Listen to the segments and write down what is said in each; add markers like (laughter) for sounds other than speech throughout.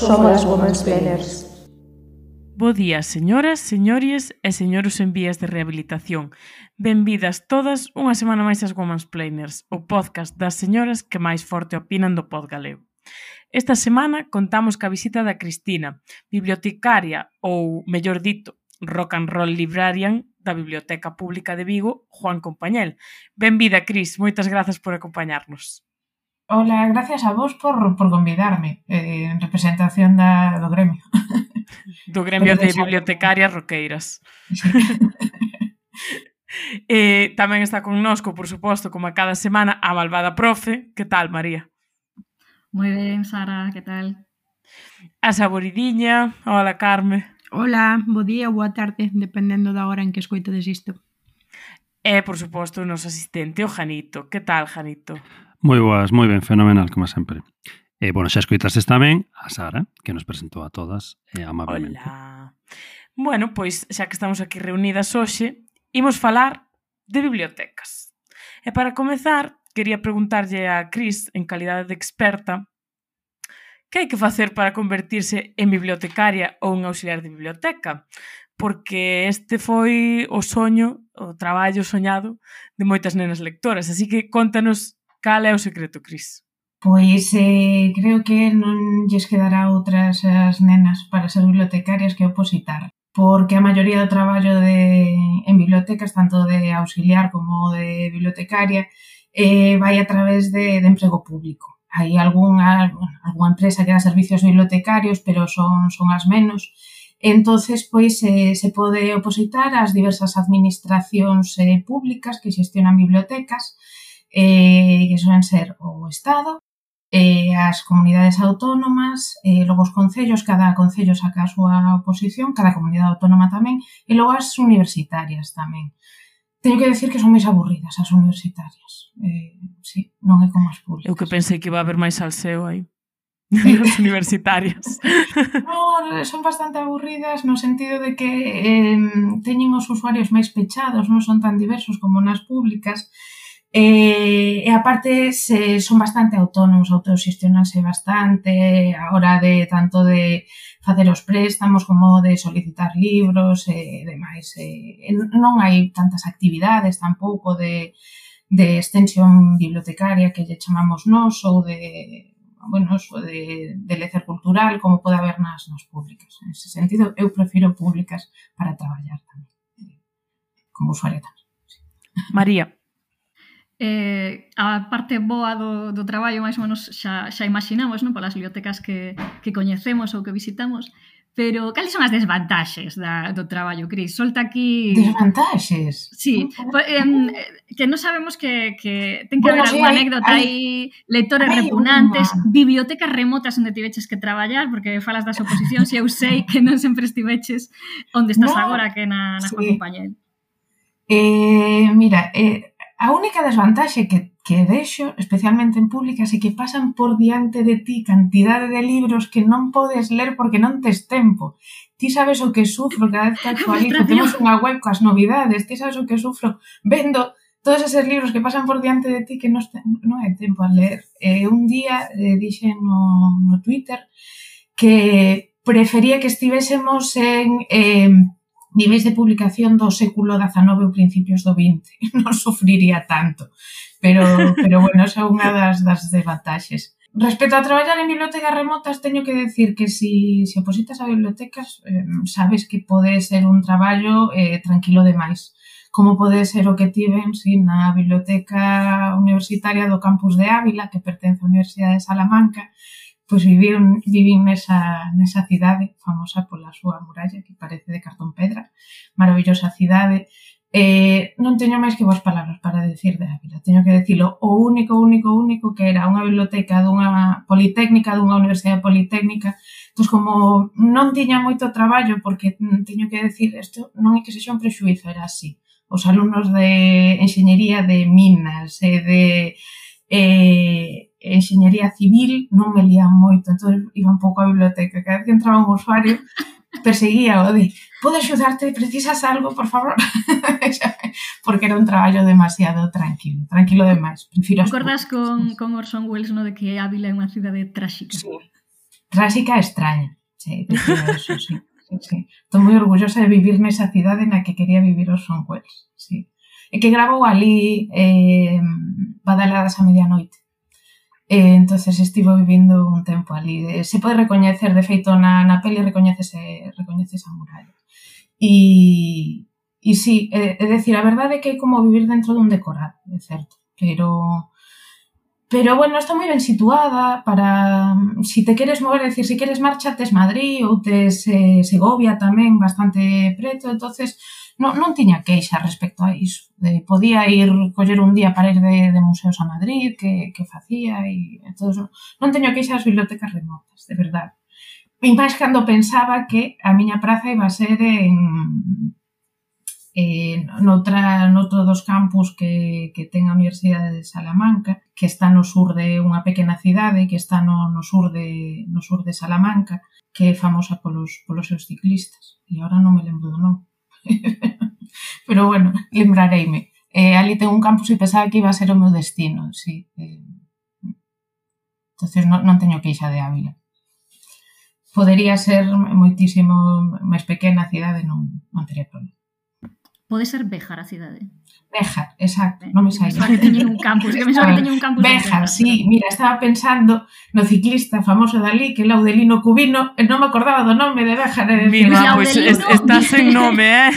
somos as Women's Planners. Bo día, señoras, señores e señoros en vías de rehabilitación. Benvidas todas unha semana máis ás Women's Planners, o podcast das señoras que máis forte opinan do pod galego. Esta semana contamos ca visita da Cristina, bibliotecaria ou, mellor dito, rock and roll librarian da Biblioteca Pública de Vigo, Juan Compañel. Benvida, Cris, moitas grazas por acompañarnos. Ola, gracias a vos por, por convidarme eh, en representación da, do gremio. (laughs) Do gremio de bibliotecarias roqueiras. Sí. (laughs) eh, tamén está connosco, por suposto, como a cada semana, a malvada profe. Que tal, María? Moi ben, Sara, que tal? A saboridiña. Hola, Carme. Hola, bo día ou boa tarde, dependendo da hora en que escoitades isto. E, por suposto, o noso asistente, o Janito. Que tal, Janito? Moi boas, moi ben, fenomenal, como sempre. E, eh, bueno, xa escoitastes tamén a Sara, que nos presentou a todas eh, amablemente. Hola. Bueno, pois, xa que estamos aquí reunidas hoxe, imos falar de bibliotecas. E para comezar, quería preguntarlle a Cris, en calidade de experta, que hai que facer para convertirse en bibliotecaria ou un auxiliar de biblioteca? porque este foi o soño, o traballo soñado de moitas nenas lectoras. Así que contanos Cal é o secreto, Cris? Pois eh, creo que non lles quedará outras as nenas para ser bibliotecarias que opositar porque a maioría do traballo de, en bibliotecas, tanto de auxiliar como de bibliotecaria, eh, vai a través de, de emprego público. Hai algunha, algunha empresa que dá servicios bibliotecarios, pero son, son as menos. Entonces, pois, eh, se pode opositar ás diversas administracións eh, públicas que xestionan bibliotecas, eh, que suelen ser o Estado, eh, as comunidades autónomas, eh, logo os concellos, cada concello saca a súa oposición, cada comunidade autónoma tamén, e logo as universitarias tamén. Teño que decir que son máis aburridas as universitarias. Eh, sí, non é como as públicas. Eu que pensei que iba a haber máis salseo aí. (laughs) (laughs) as universitarias. (laughs) no, son bastante aburridas no sentido de que eh, teñen os usuarios máis pechados, non son tan diversos como nas públicas, E, e aparte se son bastante autónomos, autoxestionanse bastante a hora de tanto de facer os préstamos como de solicitar libros e demais. E, non hai tantas actividades tampouco de, de extensión bibliotecaria que lle chamamos nós ou de bueno, eso de, de lecer cultural como pode haber nas, nas públicas. En ese sentido, eu prefiro públicas para traballar tamén, como usuaria tamén. María. Eh, a parte boa do, do traballo máis ou menos xa, xa imaginamos non polas bibliotecas que, que coñecemos ou que visitamos Pero cales son as desvantaxes da, do traballo, Cris? Solta aquí... Desvantaxes? Sí, eh, que non sabemos que, que ten que bueno, haber alguna sí, anécdota aí, lectores hay una. bibliotecas remotas onde tiveches que traballar, porque falas das oposicións e eu sei que non sempre estiveches onde estás no, agora que na, na sí. Juan Compañel. Eh, mira, eh, A única desvantaxe que, que deixo, especialmente en públicas, é que pasan por diante de ti cantidade de libros que non podes ler porque non tes tempo. Ti sabes o que sufro cada vez que ah, actualizo. Temos unha web coas novidades. Ti sabes o que sufro vendo todos esos libros que pasan por diante de ti que non, non hai tempo a ler. Eh, un día eh, dixen no, no Twitter que prefería que estivésemos en... Eh, niveis de publicación do século XIX ou principios do XX. (laughs) Non sufriría tanto, pero, pero bueno, esa é unha das, das desvantaxes. Respecto a traballar en bibliotecas remotas, teño que decir que si, se si opositas a bibliotecas, eh, sabes que pode ser un traballo eh, tranquilo demais. Como pode ser o que tiven si, na biblioteca universitaria do campus de Ávila, que pertence á Universidade de Salamanca, pois vivín, vivín nesa, nesa cidade famosa pola súa muralla que parece de cartón pedra, maravillosa cidade, Eh, non teño máis que vos palabras para decir de Ávila. Teño que decirlo o único, único, único que era unha biblioteca dunha politécnica, dunha universidade politécnica. Entón, como non tiña moito traballo, porque teño que decir, isto non é que sexa un prexuizo, era así. Os alumnos de enxeñería de Minas e de... Eh, enxeñería civil, non me lían moito, entón iba un pouco á biblioteca, cada vez que entraba un usuario (laughs) perseguía o de podo axudarte, precisas algo, por favor (laughs) porque era un traballo demasiado tranquilo, tranquilo demais prefiro Concordas con, con Orson Welles no de que Ávila é unha cidade tráxica sí. tráxica e extraña sí, eso, sí. sí, sí. estou moi orgullosa de vivir nesa cidade na que quería vivir Orson Welles sí. e que grabou ali eh, Badaladas a medianoite E, entonces estivo vivindo un tempo ali. Eh, se pode recoñecer, de feito, na, na peli recoñecese, recoñecese a muralla. E, e sí, é, é decir, a verdade é que é como vivir dentro dun decorado, é certo, pero... Pero, bueno, está moi ben situada para... Si te queres mover, decir, si queres marcha, tes Madrid ou tes eh, Segovia tamén bastante preto, entonces non, non tiña queixa respecto a iso. De, podía ir coller un día para ir de, de museos a Madrid, que, que facía, e, e todo eso. Non teño queixa as bibliotecas remotas, de verdade. E máis cando pensaba que a miña praza iba a ser en, eh, noutra, noutro dos campus que, que ten a Universidade de Salamanca, que está no sur de unha pequena cidade, que está no, no, sur, de, no sur de Salamanca, que é famosa polos, polos seus ciclistas. E agora non me lembro do nome. (laughs) Pero bueno, lembrareime. Eh, ali ten un campus e pensaba que iba a ser o meu destino, sí. Eh, entonces non, non teño queixa de Ávila. Podería ser moitísimo máis pequena a cidade, non, non teria problema. Pode ser Béjar a cidade? Béjar, exacto, eh, non me saía. Que teñen un campus, que me que teñen un ah, campus. Béjar, sí, mira, estaba pensando no ciclista famoso dali, que é Laudelino Cubino, e non me acordaba do nome de Béjar. De mira, pois pues, es, en nome, eh?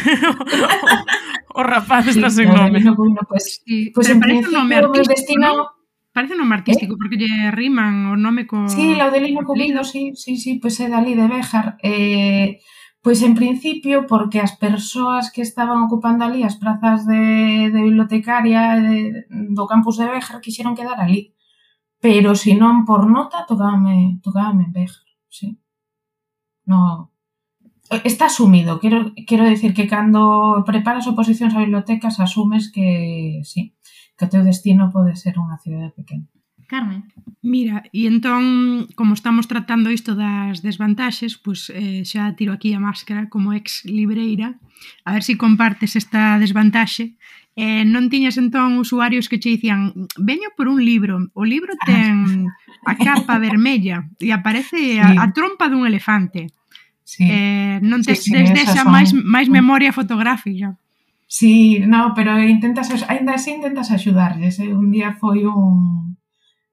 o, (laughs) o rapaz está sí, sen nome. Cubino, pues, sí. pues en parece un nome artístico, destino, ¿no? Parece un nome artístico, ¿Eh? porque lle riman o nome co... Sí, Laudelino Cubino, sí, sí, sí, pois pues é dali de Béjar. Eh, Pois en principio porque as persoas que estaban ocupando ali as prazas de, de bibliotecaria de, do campus de Béjar quixeron quedar ali. Pero se non por nota tocábame, tocábame en Béjar, sí. No, está asumido, quero, quero decir que cando preparas oposicións a bibliotecas asumes que, sí, que o teu destino pode ser unha cidade pequena. Carmen. Mira, e entón, como estamos tratando isto das desvantaxes, pois eh, xa tiro aquí a máscara como ex libreira, a ver se si compartes esta desvantaxe. Eh, non tiñas entón usuarios que che dicían veño por un libro, o libro (laughs) ten a capa vermella e aparece a, a trompa dun elefante. Sí. Eh, non tes, sí, sí, desde esa máis, máis memoria fotográfica. Sí, no, pero intentas, ainda así intentas axudarles. Eh? Un día foi un,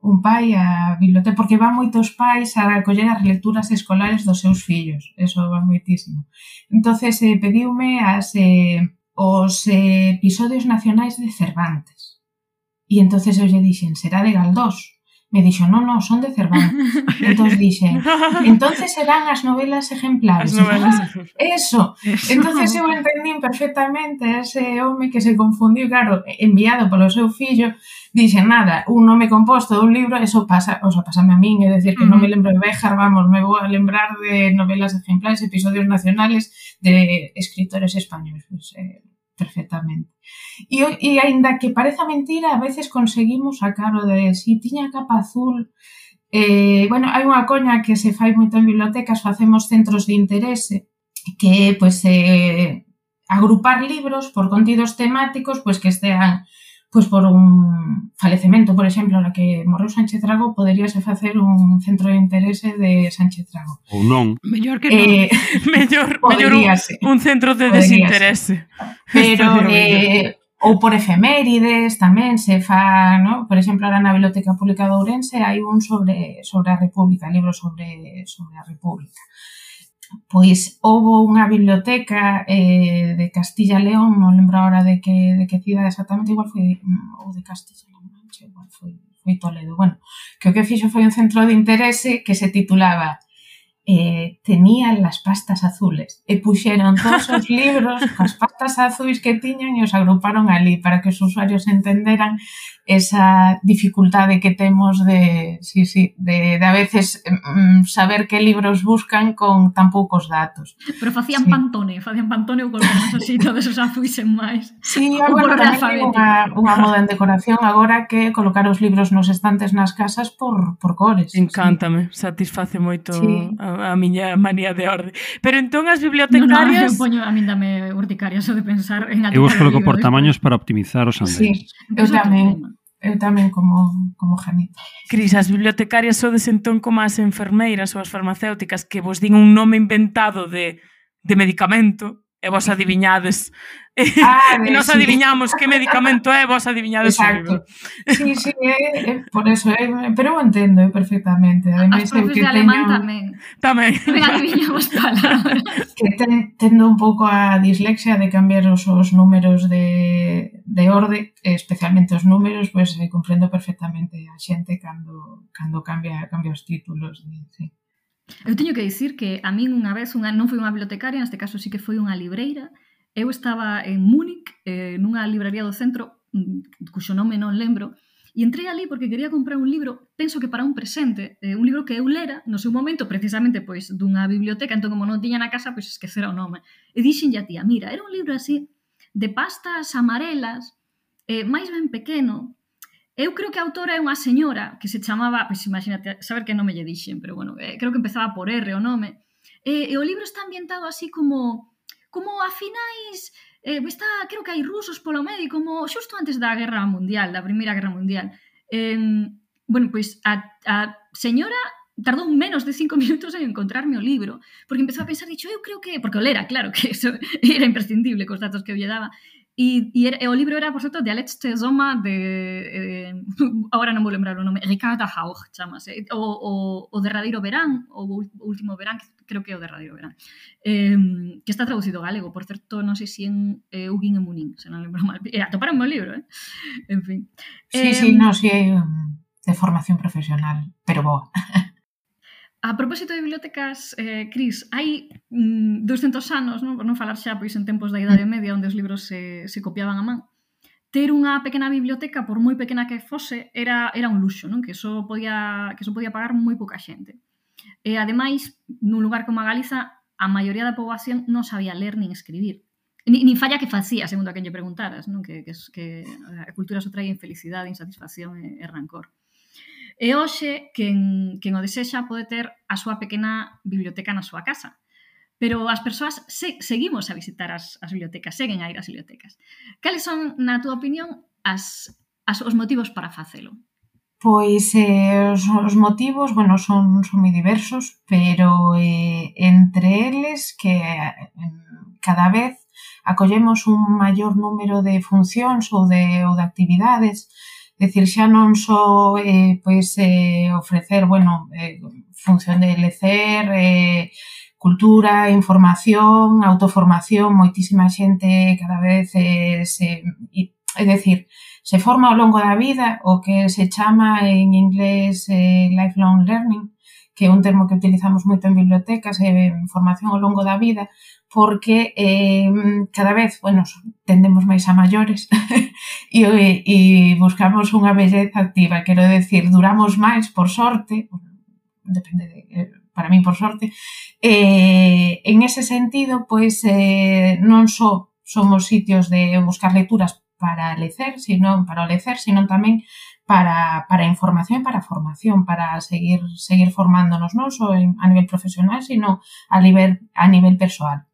un pai á biblioteca, porque van moitos pais a coller as lecturas escolares dos seus fillos, eso va moitísimo. entonces eh, pediume as, eh, os eh, episodios nacionais de Cervantes. E entonces eu lle dixen, será de Galdós, Me dixo, non, non, son de Cervantes. (laughs) entón dixen, (laughs) entonces serán as novelas exemplares. As novelas. Ah, (laughs) eso. eso. entonces eu entendín perfectamente ese home que se confundiu, claro, enviado polo seu fillo, dixen, nada, un nome composto dun libro, eso pasa, o sea, pasame a min, é decir, que uh -huh. non me lembro de Béjar, vamos, me vou a lembrar de novelas exemplares, episodios nacionales de escritores españoles. Pues, eh, perfectamente. E, e aínda que pareza mentira, a veces conseguimos sacar o de si tiña capa azul, eh, bueno, hai unha coña que se fai moito en bibliotecas, facemos centros de interese, que é, pois, eh, agrupar libros por contidos temáticos, pois que estean pois por un falecemento, por exemplo, na que morreu Sánchez Drago, poderíase facer un centro de interese de Sánchez Drago. Ou non. Mellor que non. Eh, (laughs) mellor, mellor un, un centro de desinterese. Pero, eh, ou por efemérides tamén se fa, no? por exemplo, ahora na Biblioteca Pública de Ourense hai un sobre sobre a República, libro sobre sobre a República pois houbo unha biblioteca eh, de Castilla León, non lembro agora de que, de que cidade exactamente, igual foi mm, ou de Castilla León, igual foi, foi Toledo. Bueno, que o que fixo foi un centro de interese que se titulaba eh, tenían las pastas azules e puxeron todos os (laughs) libros as pastas azuis que tiñan e os agruparon ali para que os usuarios entenderan esa dificultade que temos de, sí, sí, de, de a veces mm, saber que libros buscan con tan poucos datos. Pero facían sí. pantone, facían pantone ou colgamos así todos os afuisen máis. Sí, agora tamén unha, unha moda en decoración agora que colocar os libros nos estantes nas casas por, por cores. Encántame, sí. satisface moito sí. a, a miña manía de orde. Pero entón as bibliotecarias... No, no, eu poño a min dame urticaria só de pensar en... Eu os coloco por tamaños para optimizar os andeis. Sí, eu tamén eu tamén como, como Janita. Cris, as bibliotecarias sodes entón como as enfermeiras ou as farmacéuticas que vos din un nome inventado de, de medicamento e vos adiviñades Ah, (laughs) e nos sí. adiviñamos que medicamento é, vos adiviñades Exacto. o libro. Sí, sí, é, é por eso, é, pero eu entendo é, perfectamente. Ademais, As profes que de alemán teño, tamén. Tamén. (laughs) Me adiviñamos palabras. Que ten, tendo un pouco a dislexia de cambiar os, os números de, de orde, especialmente os números, pois pues, comprendo perfectamente a xente cando, cando cambia, cambia os títulos. De, sí. Eu teño que dicir que a min unha vez unha non foi unha bibliotecaria, neste caso sí que foi unha libreira, Eu estaba en Múnich, eh, nunha librería do centro, mm, cuxo nome non lembro, e entrei ali porque quería comprar un libro, penso que para un presente, eh, un libro que eu lera no seu momento, precisamente pois dunha biblioteca, entón como non tiña na casa, pois esquecera o nome. E dixen a tía, mira, era un libro así de pastas amarelas, eh, máis ben pequeno, Eu creo que a autora é unha señora que se chamaba, pois imagínate, saber que nome lle dixen, pero bueno, eh, creo que empezaba por R o nome. Eh, e o libro está ambientado así como como a finais eh, está, creo que hai rusos polo medio, como xusto antes da Guerra Mundial, da Primeira Guerra Mundial. Eh, bueno, pois a, a señora tardou menos de cinco (laughs) minutos en encontrarme o libro, porque empezou a pensar, dicho, eu creo que, porque o lera, claro, que eso (laughs) era imprescindible cos datos que eu lle daba, E, e era, o libro era, por certo, de Alex Tezoma de... Eh, (laughs) ahora non vou lembrar o nome, Ricarda Haug, chamase. O, o, o derradeiro verán, o último verán, creo que é o derradeiro verán, eh, que está traducido galego, por certo, non sei se si en eh, Ugin e Munín, se non lembro mal. Eh, atoparon o libro, eh? En fin. Sí, eh, sí, non, sí, de formación profesional, pero boa. (laughs) A propósito de bibliotecas, eh, Cris, hai mm, 200 anos, non, por non falar xa pois en tempos da Idade mm. Media onde os libros se, se copiaban a man, ter unha pequena biblioteca, por moi pequena que fose, era, era un luxo, non? que só podía, que só podía pagar moi pouca xente. E ademais, nun lugar como a Galiza, a maioría da poboación non sabía ler nin escribir. Ni, ni falla que facía, segundo a quen lle preguntaras, non? Que, que, que eh, a cultura só traía infelicidade, insatisfacción e, e rancor. E hoxe, quen, quen o desexa pode ter a súa pequena biblioteca na súa casa. Pero as persoas se, seguimos a visitar as, as bibliotecas, seguen a ir ás bibliotecas. Cales son, na túa opinión, as, as, os motivos para facelo? Pois eh, os, os motivos, bueno, son, son moi diversos, pero eh, entre eles que eh, cada vez acollemos un maior número de funcións ou de, ou de actividades decir, xa non só eh, pois, eh, ofrecer, bueno, eh, función de lecer, eh, cultura, información, autoformación, moitísima xente cada vez eh, se... É decir, se forma ao longo da vida o que se chama en inglés eh, lifelong learning, que é un termo que utilizamos moito en bibliotecas e en formación ao longo da vida, porque eh, cada vez, bueno, tendemos máis a maiores (laughs) e, e buscamos unha belleza activa, quero decir, duramos máis, por sorte, depende de, eh, para mí por sorte, eh, en ese sentido, pois, eh, non só somos sitios de buscar lecturas para lecer, sino para o lecer, sino tamén para, para información e para formación, para seguir seguir formándonos non só a nivel profesional, sino a nivel, a nivel persoal.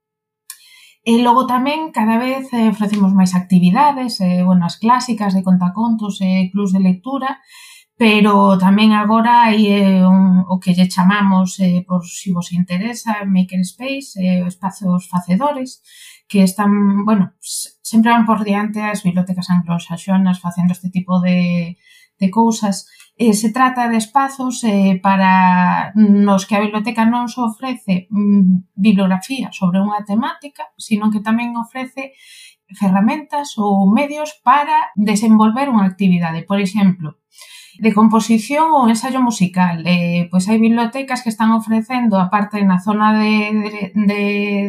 E logo tamén cada vez eh, ofrecemos máis actividades, eh, bueno, as clásicas de contacontos e eh, clubs de lectura, pero tamén agora hai eh, un, o que lle chamamos, eh, por si vos interesa, Makerspace, eh, espazos facedores, que están, bueno, sempre van por diante as bibliotecas anglosaxonas facendo este tipo de, de cousas. Eh, se trata de espazos eh, para nos que a biblioteca non só ofrece mm, bibliografía sobre unha temática, sino que tamén ofrece ferramentas ou medios para desenvolver unha actividade. Por exemplo, de composición ou ensayo musical. Eh, pois hai bibliotecas que están ofrecendo, aparte na zona de, de,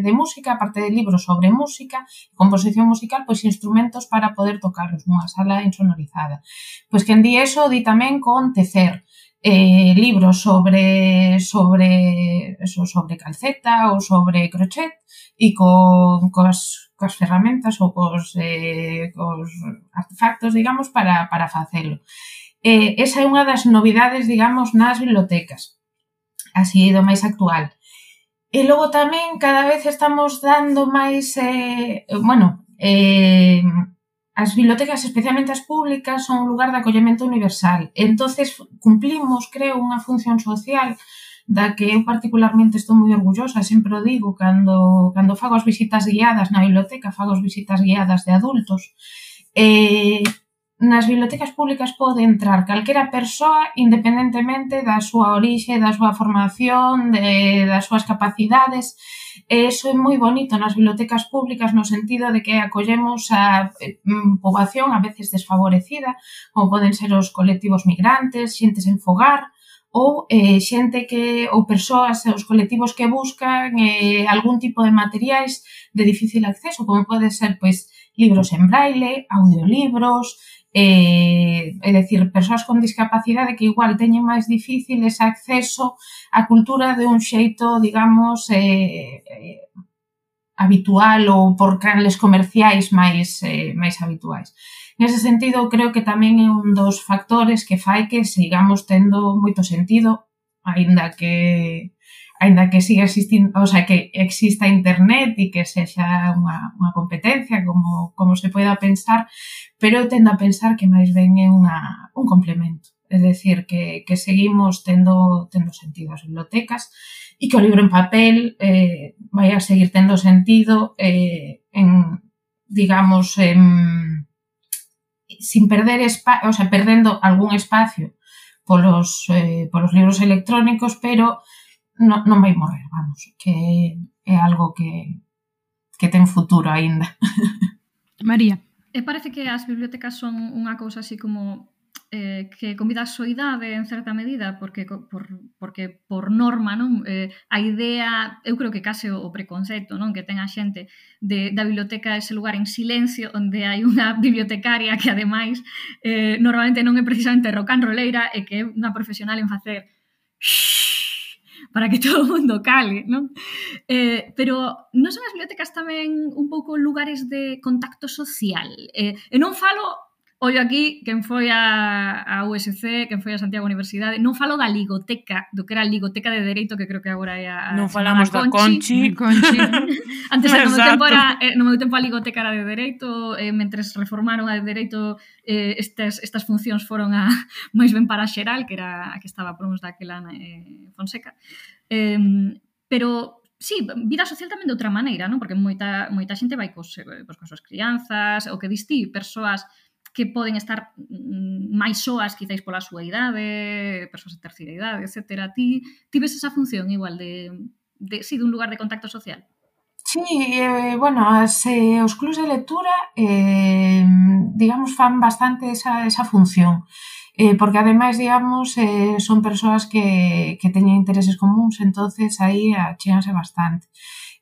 de música, aparte de libros sobre música, composición musical, pois instrumentos para poder tocarlos nunha sala insonorizada. Pois que en di eso, di tamén con tecer, eh, libros sobre sobre eso, sobre calceta ou sobre crochet e con cos, cos ferramentas ou cos, eh, cos artefactos, digamos, para, para facelo. Eh, esa é unha das novidades, digamos, nas bibliotecas, así do máis actual. E logo tamén cada vez estamos dando máis, eh, bueno, eh, as bibliotecas, especialmente as públicas, son un lugar de acollemento universal. Entonces cumplimos, creo, unha función social da que eu particularmente estou moi orgullosa, sempre o digo, cando, cando fago as visitas guiadas na biblioteca, fago as visitas guiadas de adultos, eh, nas bibliotecas públicas pode entrar calquera persoa independentemente da súa orixe, da súa formación, de, das súas capacidades. E iso é moi bonito nas bibliotecas públicas no sentido de que acollemos a mm, poboación a veces desfavorecida, como poden ser os colectivos migrantes, xentes en fogar, ou eh, xente que ou persoas e os colectivos que buscan eh, algún tipo de materiais de difícil acceso, como pode ser pois libros en braille, audiolibros, eh, é dicir, persoas con discapacidade que igual teñen máis difícil ese acceso á cultura de un xeito, digamos, eh, eh, habitual ou por canles comerciais máis eh, máis habituais. Nese sentido, creo que tamén é un dos factores que fai que sigamos tendo moito sentido, aínda que aínda que siga existindo, o sea, que exista internet e que sexa unha, unha competencia como, como se poida pensar, pero eu tendo a pensar que máis ben é unha, un complemento. É decir, que, que seguimos tendo, tendo sentido as bibliotecas e que o libro en papel eh, vai a seguir tendo sentido eh, en, digamos, en, sin perder espacio, o sea, perdendo algún espacio polos, eh, polos libros electrónicos, pero non, non vai morrer, vamos, que é algo que, que ten futuro aínda. (laughs) María. E parece que as bibliotecas son unha cousa así como eh, que convida a soidade en certa medida porque por, porque por norma non eh, a idea eu creo que case o preconcepto non que ten a xente de, da biblioteca ese lugar en silencio onde hai unha (laughs) bibliotecaria que ademais eh, normalmente non é precisamente rock and rolleira e que é unha profesional en facer para que (laughs) todo o mundo cale, non? Eh, pero non son as bibliotecas tamén un pouco lugares de contacto social? Eh, e non falo Ollo aquí, quen foi a, a USC, quen foi a Santiago Universidade, non falo da Ligoteca, do que era a Ligoteca de Dereito, que creo que agora é a... Non falamos da Conchi. Conchi. (laughs) (laughs) Antes, no meu, tempo era, eh, no meu tempo a Ligoteca era de Dereito, eh, mentres reformaron a de Dereito, eh, estas, estas funcións foron a (laughs) máis ben para a Xeral, que era a que estaba, por uns daquela eh, Fonseca. Eh, pero sí, vida social tamén de outra maneira, non? Porque moita, moita xente vai cos, eh, cos, cos crianzas, o que distí, persoas que poden estar mm, máis soas, quizáis pola súa idade, persoas de terceira idade, etc. Ti, ti ves esa función igual de, de, si, sí, dun lugar de contacto social? Sí, eh, bueno, as, eh, os clubs de lectura, eh, digamos, fan bastante esa, esa función. Eh, porque ademais, digamos, eh, son persoas que, que teñen intereses comuns, entonces aí achéanse bastante.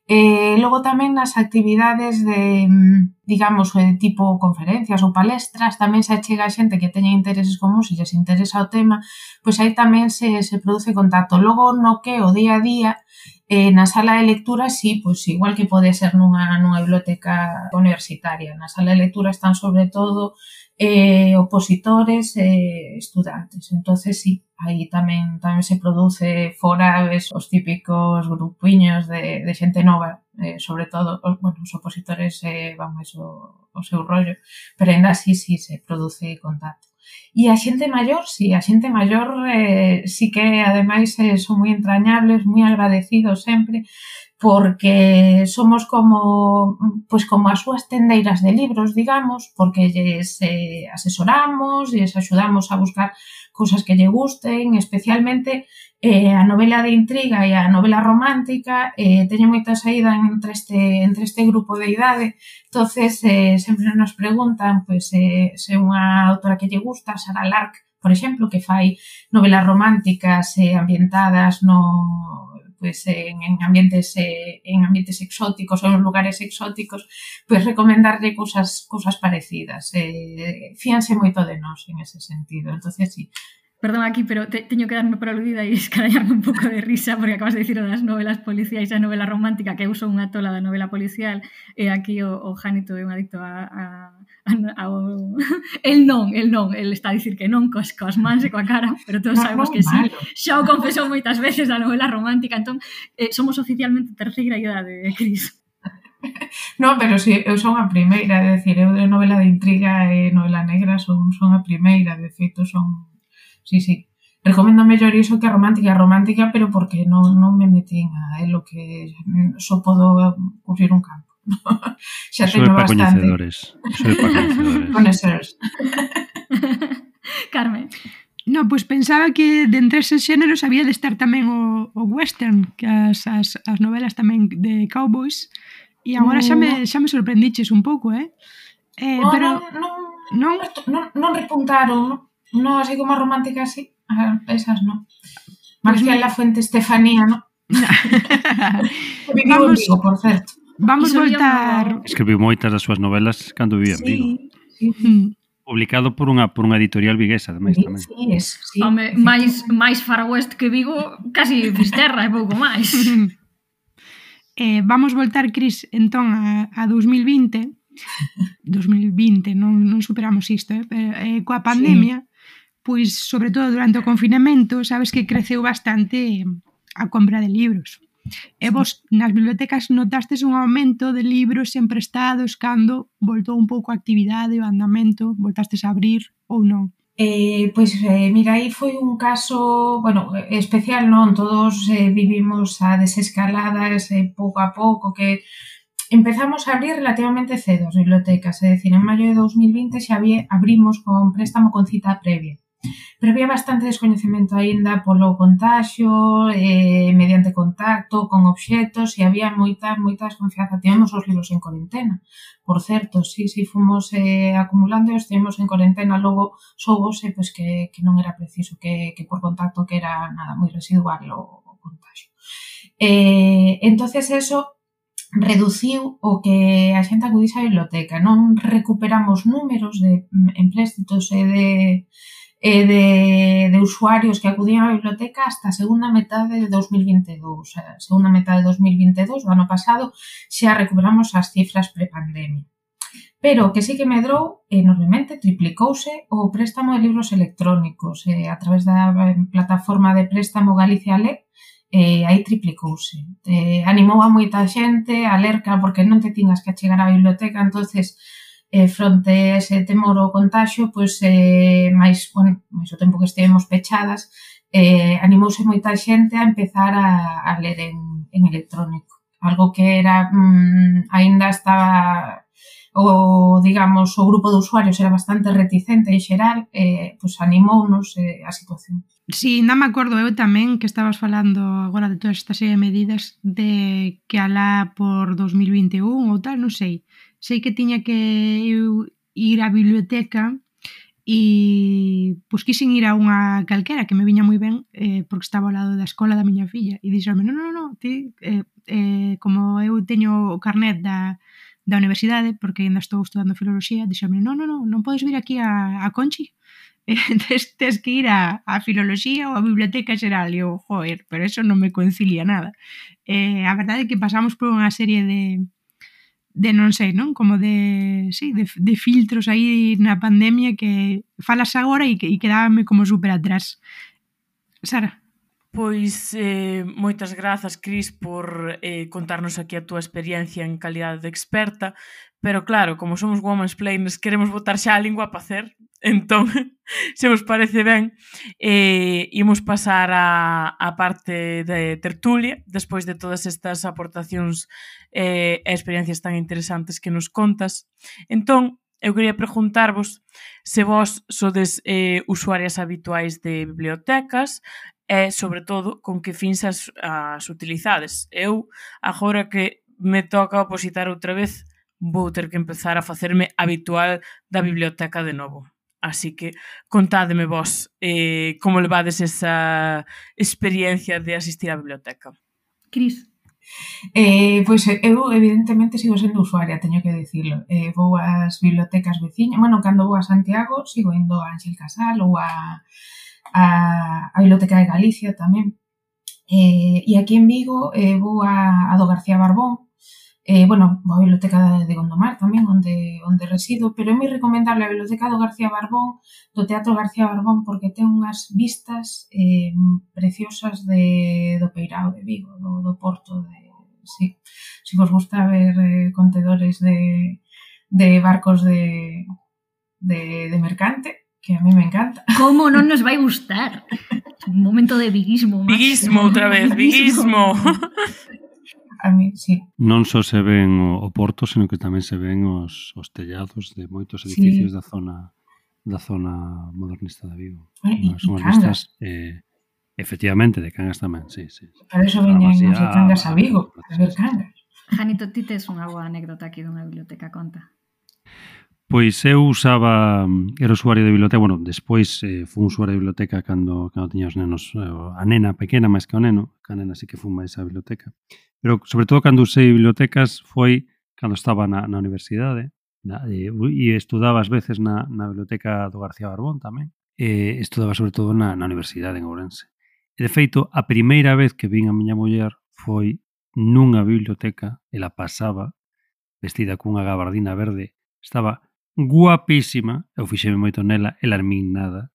Eh, e logo tamén nas actividades de, mm, digamos, de tipo conferencias ou palestras, tamén se achega xente que teña intereses comuns e lles interesa o tema, pois aí tamén se, se produce contacto. Logo, no que o día a día, eh, na sala de lectura, sí, pois igual que pode ser nunha, nunha biblioteca universitaria, na sala de lectura están sobre todo eh, opositores e eh, estudantes. Entonces, sí, aí tamén tamén se produce fora ves, os típicos grupiños de, de xente nova, eh, sobre todo, os, bueno, os opositores eh, van máis o, o seu rollo, pero ainda así sí se produce contacto. E a xente maior, sí, a xente maior eh, sí que ademais eh, son moi entrañables, moi agradecidos sempre, porque somos como pois como as súas tendeiras de libros, digamos, porque lles eh, asesoramos, lles axudamos a buscar cousas que lle gusten, especialmente eh, a novela de intriga e a novela romántica eh, teñen moita saída entre este, entre este grupo de idade, entonces eh, sempre nos preguntan pois, eh, se unha autora que lle gusta, Sara Lark, por exemplo, que fai novelas románticas eh, ambientadas no, pues, en, en ambientes eh, en ambientes exóticos ou en lugares exóticos, pues, recomendarlle cousas cousas parecidas. Eh, fíanse moito de nós en ese sentido. Entonces, sí, Perdón aquí, pero te, teño que darme por aludida e (laughs) escarallarme un pouco de risa porque acabas de dicir das novelas policiais e a novela romántica que eu son unha tola da novela policial e aquí o, o Janito é un adicto a, a, a, ao... (laughs) El non, el non, el está a dicir que non cos, cos mans e coa cara, pero todos sabemos que sí. Xa o confesou moitas veces da novela romántica, entón eh, somos oficialmente terceira idade de Cris. (laughs) No, pero si eu son a primeira, é dicir, eu de novela de intriga e novela negra son, son a primeira, de feito son sí, sí. Recomendo mellor iso que a romántica. A romántica, pero porque non, non me metín a é ¿eh? lo que só podo cubrir un campo. (laughs) Xa teño bastante. Coñecedores. Eso para coñecedores. Coñecedores. (laughs) Carmen. No, pois pues pensaba que dentre eses xéneros había de estar tamén o, o western, que as, as, as novelas tamén de cowboys, e agora xa me, xa me sorprendiches un pouco, eh? eh no, pero... Non, non, non, non repuntaron, No, así como así, sí. Esas no. Marcial pues la fuente Estefanía, ¿no? (laughs) Viviu vamos, Vigo, por certo. Vamos Iso voltar... Escribiu moitas das súas novelas cando vivía sí, en Vigo. Sí. Publicado por unha por unha editorial viguesa, ademais sí, tamén. Sí, sí, Home, máis máis far west que Vigo, casi Fisterra e pouco máis. (laughs) eh, vamos voltar, Cris, entón a, a 2020. 2020, (laughs) non, non superamos isto, eh? Pero, eh, coa pandemia, sí pois sobre todo durante o confinamento, sabes que creceu bastante a compra de libros. E vos nas bibliotecas notastes un aumento de libros emprestados cando voltou un pouco a actividade, o andamento, voltastes a abrir ou non? Eh, pois eh, mira, aí foi un caso, bueno, especial, non? Todos eh, vivimos a desescalada ese pouco a pouco que empezamos a abrir relativamente cedo as bibliotecas, é dicir, en maio de 2020 xa abrimos con préstamo con cita previa pero había bastante descoñecemento aínda polo contagio, eh, mediante contacto con obxetos e había moita, moita desconfianza. Tivemos os libros en cuarentena. por certo, si, si fomos eh, acumulando e os tivemos en cuarentena, logo soubose pois, que, que non era preciso que, que por contacto que era nada moi residual o, o contagio. Eh, entonces eso reduciu o que a xente acudise á biblioteca. Non recuperamos números de empréstitos e de eh, de, de usuarios que acudían á biblioteca hasta a segunda metade de 2022. A segunda metade de 2022, o ano pasado, xa recuperamos as cifras prepandemia pero o que sí que medrou enormemente, triplicouse o préstamo de libros electrónicos eh, a través da plataforma de préstamo Galicia Lec, eh, aí triplicouse. Eh, animou a moita xente a ler, claro, porque non te tingas que achegar á biblioteca, entonces eh, fronte a ese temor ao contagio, pois eh, máis, bueno, máis o tempo que estivemos pechadas, eh, animouse moita xente a empezar a, a ler en, en electrónico. Algo que era, mm, aínda estaba o, digamos, o grupo de usuarios era bastante reticente en xeral, eh, pois animounos eh, a situación. Si, sí, non me acordo eu tamén que estabas falando agora de todas estas medidas de que alá por 2021 ou tal, non sei, sei que tiña que eu ir á biblioteca e pois quixen ir a unha calquera que me viña moi ben eh, porque estaba ao lado da escola da miña filla. E dixerme, non, non, non, ti, eh, eh, como eu teño o carnet da, da universidade porque ainda estou estudando filoloxía dixerme, non, non, non, non podes vir aquí a, a Conchi? (laughs) Eh, tes, tes que ir a, a filoloxía ou a biblioteca xeral e eu, joder, pero eso non me concilia nada eh, a verdade é que pasamos por unha serie de de non sei, non? Como de, sí, de, de filtros aí na pandemia que falas agora e que e quedábame como super atrás. Sara. Pois eh, moitas grazas, Cris, por eh, contarnos aquí a túa experiencia en calidade de experta, pero claro, como somos Women's planers, queremos botar xa a lingua a pacer, (laughs) entón, (laughs) se vos parece ben, eh, imos pasar a, a parte de tertulia, despois de todas estas aportacións eh, e experiencias tan interesantes que nos contas. Entón, eu quería preguntarvos se vos sodes eh, usuarias habituais de bibliotecas, e, sobre todo, con que fins as, as utilizades. Eu, agora que me toca opositar outra vez, vou ter que empezar a facerme habitual da biblioteca de novo. Así que contádeme vos eh, como levades esa experiencia de asistir á biblioteca. Cris, Eh, pois eu evidentemente sigo sendo usuaria, teño que dicirlo. Eh, vou ás bibliotecas veciñas, bueno, cando vou a Santiago sigo indo a Ángel Casal ou a a, a Biblioteca de Galicia tamén. Eh, e aquí en Vigo eh, vou a, a do García Barbón, eh, bueno, a Biblioteca de Gondomar tamén, onde, onde resido, pero é moi recomendable a Biblioteca do García Barbón, do Teatro García Barbón, porque ten unhas vistas eh, preciosas de, do Peirao de Vigo, do, do Porto de... Sí. Se si vos gusta ver eh, contedores de, de barcos de, de, de mercante, que a mí me encanta. (laughs) Como non nos vai gustar? Un momento de viguismo. Máximo. Viguismo outra vez, viguismo. a mí, sí. Non só se ven o, porto, sino que tamén se ven os, os tellados de moitos edificios sí. da zona da zona modernista de Vigo. Eh, Son vistas eh, efectivamente de Cangas tamén, sí, sí. Para eso veñen os de Cangas a Vigo, a ver Cangas. Janito, ti tes unha boa anécdota aquí dunha biblioteca conta. Pois eu usaba, mm, era usuario de biblioteca, bueno, despois eh, fui usuario de biblioteca cando, cando tiña os nenos, eh, a nena pequena máis que o neno, que a nena sí que fui máis á biblioteca. Pero sobre todo cando usei bibliotecas foi cando estaba na, na universidade, na, e, e estudaba ás veces na, na biblioteca do García Barbón tamén, e estudaba sobre todo na, na universidade en Ourense. E de feito, a primeira vez que vin a miña muller foi nunha biblioteca, ela pasaba vestida cunha gabardina verde, estaba guapísima. Eu fixeme moito nela, ela armín min nada.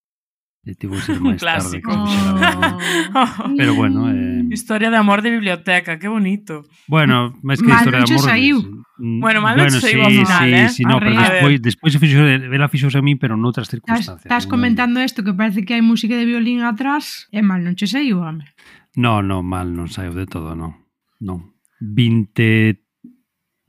E tivo que ser máis tarde. Que (laughs) oh. Pero bueno... Eh... (laughs) Historia de amor de biblioteca, que bonito. Bueno, máis que mal historia de amor... Saiu. Bueno, mal bueno, non saiu sí, ao final, sí, eh? Sí, no, pero despois, despois fixo, ela fixo a mí, pero noutras circunstancias. Estás comentando isto que parece que hai música de violín atrás, e mal non che saiu, home. No, no, mal non saiu de todo, non. Non. 20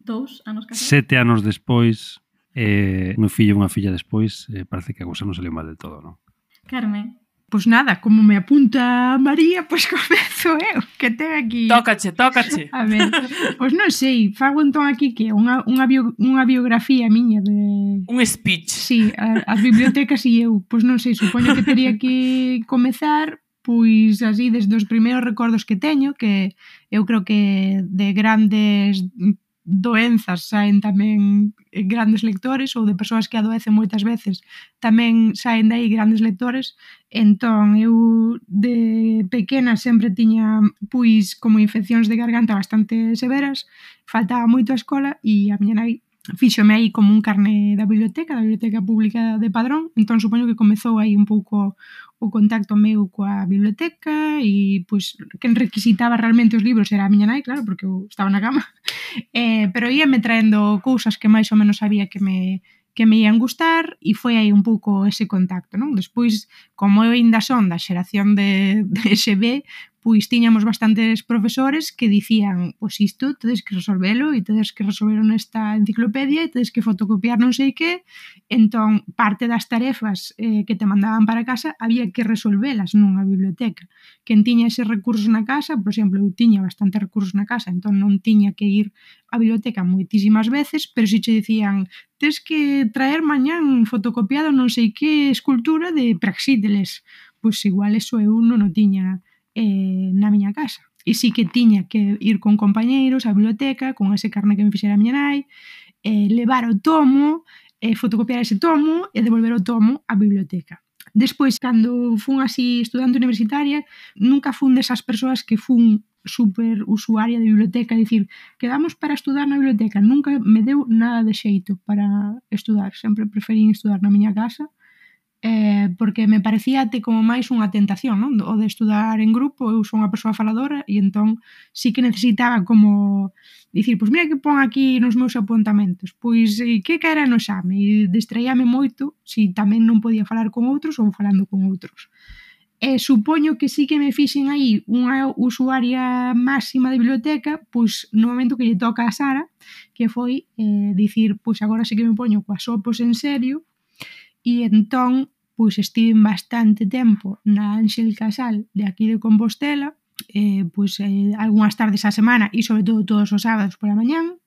Dous anos casi. Sete anos despois eh, un fillo e unha filla despois, eh, parece que a cousa non saliu mal de todo, non? Carmen, Pois nada, como me apunta María, pois (laughs) comezo eu, que ten aquí... Tócache, tócache. (laughs) A ver, pois non sei, fago entón aquí que unha, unha, bio, unha biografía miña de... Un speech. Sí, a, as bibliotecas e eu, pois non sei, supoño que teria que comezar pois así desde os primeiros recordos que teño, que eu creo que de grandes doenzas saen tamén eh, grandes lectores ou de persoas que adoecen moitas veces tamén saen de aí grandes lectores. Entón eu de pequena sempre tiña pois como infeccións de garganta bastante severas faltaba moito a escola e a miña nai fíxome aí como un carné da biblioteca, da biblioteca pública de Padrón, entón supoño que comezou aí un pouco o contacto meu coa biblioteca e pois quen requisitaba realmente os libros era a miña nai, claro, porque eu estaba na cama. (laughs) Eh, pero íame traendo cousas que máis ou menos sabía que me que me ian gustar e foi aí un pouco ese contacto, non? Despois, como eu ainda son da xeración de, (laughs) de SB, pois tiñamos bastantes profesores que dicían, pois isto tedes que resolvelo e tedes que resolver nesta enciclopedia e tedes que fotocopiar non sei que, entón parte das tarefas eh, que te mandaban para casa había que resolvelas nunha biblioteca. Quen tiña ese recursos na casa, por exemplo, eu tiña bastantes recursos na casa, entón non tiña que ir á biblioteca moitísimas veces, pero si che dicían, tes que traer mañán fotocopiado non sei que escultura de Praxíteles. Pois igual eso eu non o tiña eh, na miña casa. E sí que tiña que ir con compañeiros á biblioteca, con ese carne que me fixera a miña nai, eh, levar o tomo, eh, fotocopiar ese tomo e devolver o tomo á biblioteca. Despois, cando fun así estudante universitaria, nunca fun desas persoas que fun super usuaria de biblioteca, dicir, quedamos para estudar na biblioteca, nunca me deu nada de xeito para estudar, sempre preferín estudar na miña casa eh, porque me parecía até como máis unha tentación, non? O de estudar en grupo, eu son unha persoa faladora e entón sí que necesitaba como dicir, pois mira que pon aquí nos meus apuntamentos, pois e que caera no exame e distraíame moito se si tamén non podía falar con outros ou falando con outros. E supoño que sí que me fixen aí unha usuaria máxima de biblioteca, pois no momento que lle toca a Sara, que foi eh, dicir, pois agora sí que me poño coas opos en serio, E entón, pois estive bastante tempo na Ángel Casal de aquí de Compostela, eh, pois eh, algunhas tardes á semana e sobre todo todos os sábados pola mañán,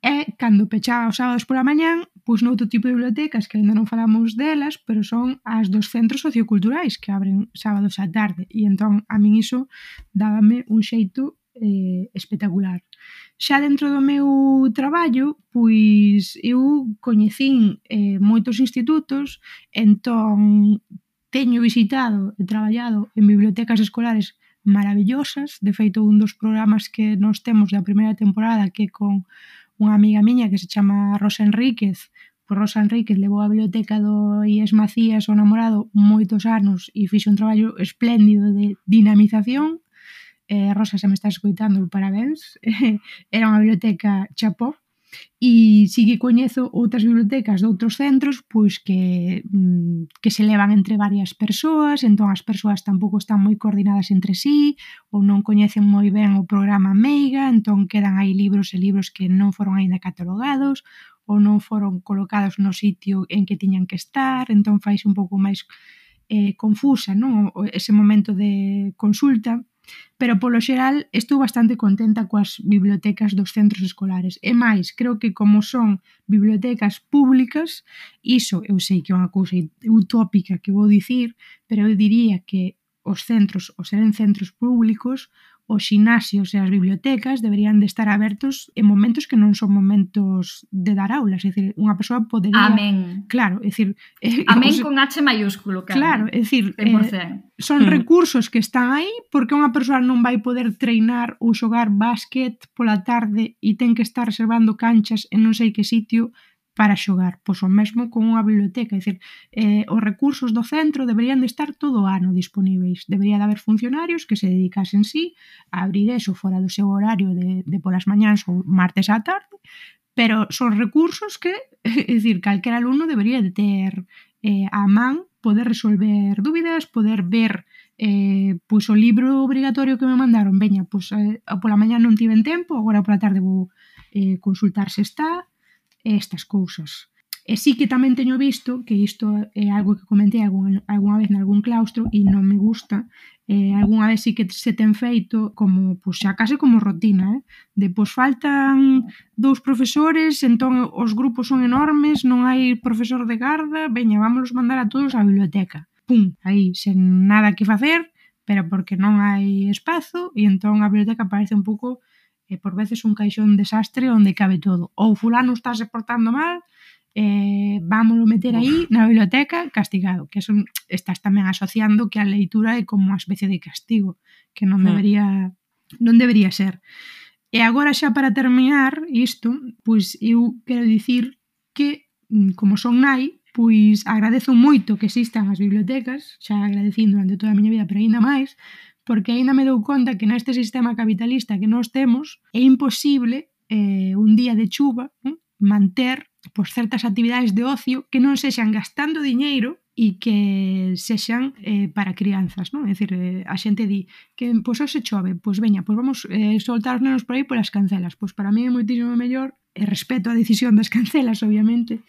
e cando pechaba os sábados pola mañán, pois noutro tipo de bibliotecas que ainda non falamos delas, pero son as dos centros socioculturais que abren sábados á tarde, e entón a min iso dábame un xeito eh, espectacular. Xa dentro do meu traballo, pois eu coñecín eh, moitos institutos, entón teño visitado e traballado en bibliotecas escolares maravillosas, de feito un dos programas que nós temos da primeira temporada que con unha amiga miña que se chama Rosa Enríquez, por Rosa Enríquez levou a biblioteca do Ies Macías o namorado moitos anos e fixo un traballo espléndido de dinamización eh, Rosa, se me está escoitando, parabéns, (laughs) era unha biblioteca chapó, e si que coñezo outras bibliotecas de outros centros pois que, mm, que se levan entre varias persoas, entón as persoas tampouco están moi coordinadas entre sí ou non coñecen moi ben o programa Meiga, entón quedan aí libros e libros que non foron aínda catalogados ou non foron colocados no sitio en que tiñan que estar, entón faise un pouco máis eh, confusa non? ese momento de consulta. Pero polo xeral estou bastante contenta coas bibliotecas dos centros escolares. E máis, creo que como son bibliotecas públicas, iso eu sei que é unha cousa utópica que vou dicir, pero eu diría que os centros, os seren centros públicos, os xinasios e as bibliotecas deberían de estar abertos en momentos que non son momentos de dar aulas, é dicir, unha persoa podería Amén. Claro, é dicir, eh, Amén con H maiúsculo, claro. Claro, é dicir, eh, son mm. recursos que están aí porque unha persoa non vai poder treinar ou xogar básquet pola tarde e ten que estar reservando canchas en non sei que sitio para xogar. Pois o mesmo con unha biblioteca, é dicir, eh, os recursos do centro deberían de estar todo o ano disponíveis. Debería de haber funcionarios que se dedicasen sí a abrir eso fora do seu horario de, de polas mañáns ou martes á tarde, pero son recursos que, (laughs) é dicir, calquera alumno debería de ter eh, a man poder resolver dúbidas, poder ver eh, pois o libro obrigatorio que me mandaron, veña, pois eh, pola mañá non tiven tempo, agora pola tarde vou eh, consultar se está, estas cousas. E sí que tamén teño visto que isto é algo que comentei algún, algunha vez nalgún claustro e non me gusta. Eh, algunha vez sí que se ten feito como, pois pues, xa case como rutina, eh? De pois faltan dous profesores, entón os grupos son enormes, non hai profesor de garda, veña, vámonos mandar a todos á biblioteca. Pum, aí, sen nada que facer, pero porque non hai espazo e entón a biblioteca parece un pouco e por veces un caixón desastre onde cabe todo. Ou fulano está se portando mal, eh, vámoslo meter aí na biblioteca castigado, que son, estás tamén asociando que a leitura é como unha especie de castigo, que non hmm. debería non debería ser. E agora xa para terminar isto, pois eu quero dicir que mm, como son nai, pois agradezo moito que existan as bibliotecas, xa agradecindo durante toda a miña vida, pero aínda máis, porque aínda me dou conta que neste sistema capitalista que nós temos é imposible eh, un día de chuva eh, manter pois, certas actividades de ocio que non sexan gastando diñeiro e que sexan eh, para crianzas, non? É dicir, eh, a xente di que pois hoxe chove, pois veña, pois vamos eh, soltar os nenos por aí polas cancelas. Pois para mí é moitísimo mellor e respeto a decisión das cancelas, obviamente,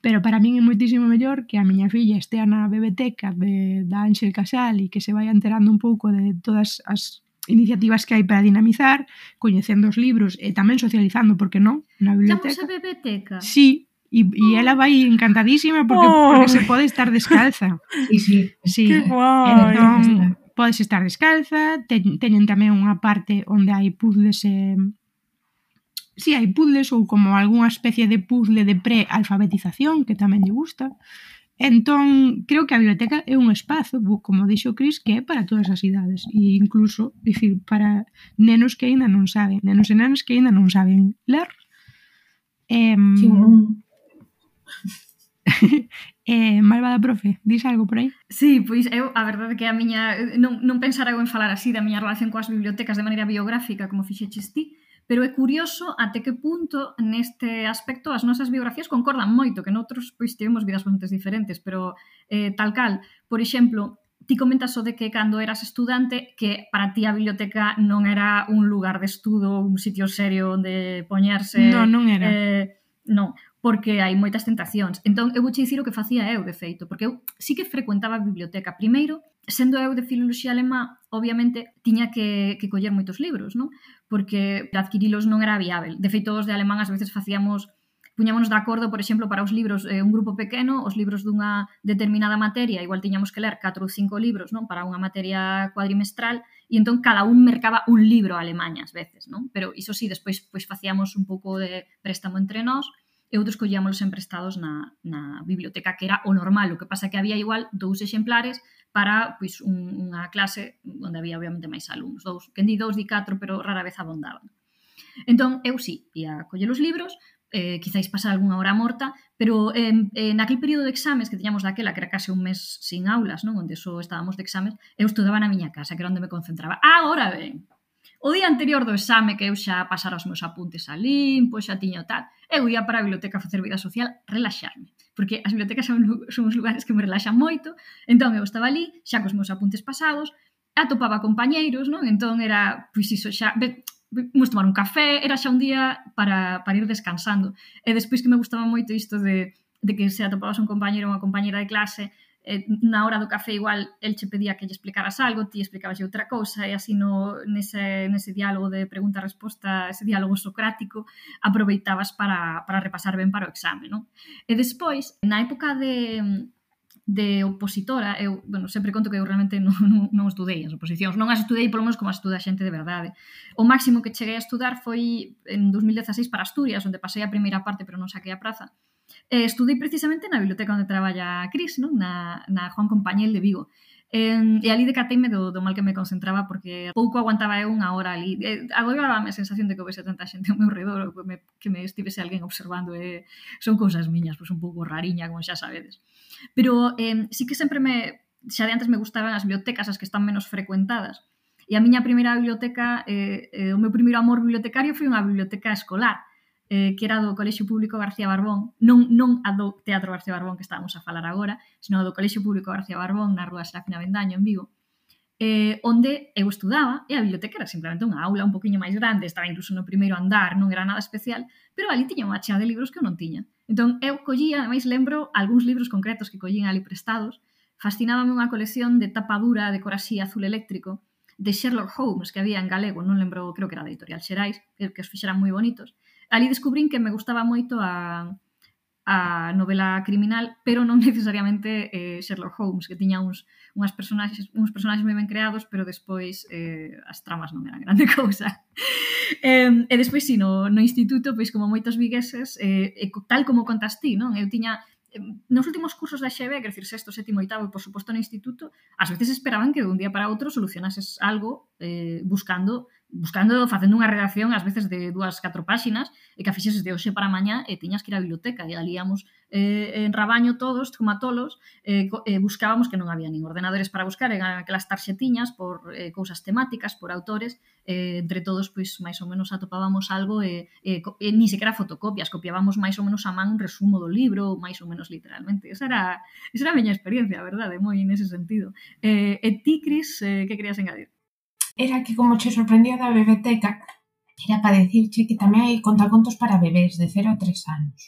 Pero para min é moitísimo mellor que a miña filla estea na bebeteca de, da Ángel Casal e que se vai enterando un pouco de todas as iniciativas que hai para dinamizar, coñecendo os libros e tamén socializando, porque non, na biblioteca. Chamos a bebeteca? Sí, e, e oh. ela vai encantadísima porque, oh. porque se pode estar descalza. sí, sí. sí. Que guai. Entón, podes estar descalza, te, teñen tamén unha parte onde hai puzzles e, si sí, hai puzzles ou como algunha especie de puzzle de pre-alfabetización que tamén lle gusta. Entón, creo que a biblioteca é un espazo, como dixo Cris, que é para todas as idades, e incluso, dicir, para nenos que aínda non saben, nenos e nenas que aínda non saben ler. Eh, sí. (laughs) Eh, malvada profe, dis algo por aí? Sí, pois eu a verdade que a miña non, non pensara eu en falar así da miña relación coas bibliotecas de maneira biográfica como fixeches ti, Pero é curioso até que punto neste aspecto as nosas biografías concordan moito, que noutros pois tivemos vidas bastante diferentes, pero eh, tal cal, por exemplo, ti comentas o de que cando eras estudante que para ti a biblioteca non era un lugar de estudo, un sitio serio onde poñerse... Non, non era. Eh, non, porque hai moitas tentacións. Entón, eu vou che dicir o que facía eu, de feito, porque eu sí que frecuentaba a biblioteca. Primeiro, sendo eu de filoloxía alemá, obviamente tiña que, que coller moitos libros, non? Porque adquirilos non era viável. De feito, os de alemán ás veces facíamos puñámonos de acordo, por exemplo, para os libros eh, un grupo pequeno, os libros dunha determinada materia, igual tiñamos que ler 4 ou 5 libros, non, para unha materia cuadrimestral, e entón cada un mercaba un libro a Alemanha ás veces, non? Pero iso sí, despois pois facíamos un pouco de préstamo entre nós e outros collíamos emprestados na, na biblioteca, que era o normal, o que pasa que había igual dous exemplares para pois, un, unha clase onde había obviamente máis alumnos. Dous, quen di dous, di catro, pero rara vez abondaban. Entón, eu sí, ia coller os libros, eh, quizáis pasar algunha hora morta, pero eh, eh, aquel período de exames que tiñamos daquela, que era case un mes sin aulas, non? onde só estábamos de exames, eu estudaba na miña casa, que era onde me concentraba. Agora ben, o día anterior do exame que eu xa pasara os meus apuntes a limpo, xa tiño tal, eu ia para a biblioteca a facer vida social, relaxarme porque as bibliotecas son, son uns lugares que me relaxan moito, entón eu estaba ali, xa cos meus apuntes pasados, atopaba compañeiros, non? Entón era, pois iso xa, be, vamos tomar un café, era xa un día para, para ir descansando. E despois que me gustaba moito isto de, de que se atopabas un compañero ou unha compañera de clase, eh, na hora do café igual el che pedía que lle explicaras algo, ti explicabas outra cousa e así no, nese, nese diálogo de pregunta-resposta, ese diálogo socrático, aproveitabas para, para repasar ben para o exame, non? E despois, na época de, de opositora, eu, bueno, sempre conto que eu realmente non, (laughs) non, non estudei as oposicións, non as estudei polo menos como as estuda a xente de verdade. O máximo que cheguei a estudar foi en 2016 para Asturias, onde pasei a primeira parte pero non saquei a praza eh, estudei precisamente na biblioteca onde traballa a Cris, non? Na, na Juan Compañel de Vigo. Eh, e ali decateime do, do mal que me concentraba porque pouco aguantaba eu unha hora ali. Eh, agora a sensación de que houvese tanta xente ao meu redor que me, que me estivese alguén observando Eh. son cousas miñas, pois un pouco rariña, como xa sabedes. Pero eh, sí que sempre me xa de antes me gustaban as bibliotecas as que están menos frecuentadas. E a miña primeira biblioteca, eh, eh, o meu primeiro amor bibliotecario foi unha biblioteca escolar, eh, que era do Colexio Público García Barbón, non, non a do Teatro García Barbón que estábamos a falar agora, senón a do Colexio Público García Barbón na Rúa Serafina Vendaño, en Vigo, eh, onde eu estudaba, e a biblioteca era simplemente unha aula un poquinho máis grande, estaba incluso no primeiro andar, non era nada especial, pero ali tiña unha chea de libros que eu non tiña. Entón, eu collía, ademais lembro, algúns libros concretos que collín ali prestados, fascinábame unha colección de tapa dura de corasí azul eléctrico de Sherlock Holmes que había en galego, non lembro, creo que era de Editorial Xerais, que os fixeran moi bonitos, ali descubrín que me gustaba moito a, a novela criminal, pero non (laughs) necesariamente eh, Sherlock Holmes, que tiña uns, unhas personaxes, uns personaxes moi ben creados, pero despois eh, as tramas non eran (laughs) grande cousa. eh, e despois, si, no, no instituto, pois como moitos vigueses, eh, e, tal como contas ti, non? Eu tiña nos últimos cursos da XEB, quer dizer, sexto, sétimo, oitavo e, por suposto, no instituto, ás veces esperaban que de un día para outro solucionases algo eh, buscando buscando, facendo unha redacción ás veces de dúas, catro páxinas e que a fixeses de hoxe para mañá e tiñas que ir á biblioteca e alíamos eh, en rabaño todos, como a tolos eh, eh, buscábamos que non había nin ordenadores para buscar en aquelas tarxetiñas por eh, cousas temáticas, por autores eh, entre todos, pois, máis ou menos atopábamos algo e, eh, e eh, ni sequera fotocopias, copiábamos máis ou menos a man un resumo do libro, máis ou menos literalmente esa era, esa era a miña experiencia, a verdade moi nese sentido eh, e ti, Cris, eh, que querías engadir? era que como che sorprendía da bebeteca, era para dicirche que tamén hai contacontos para bebés de 0 a 3 anos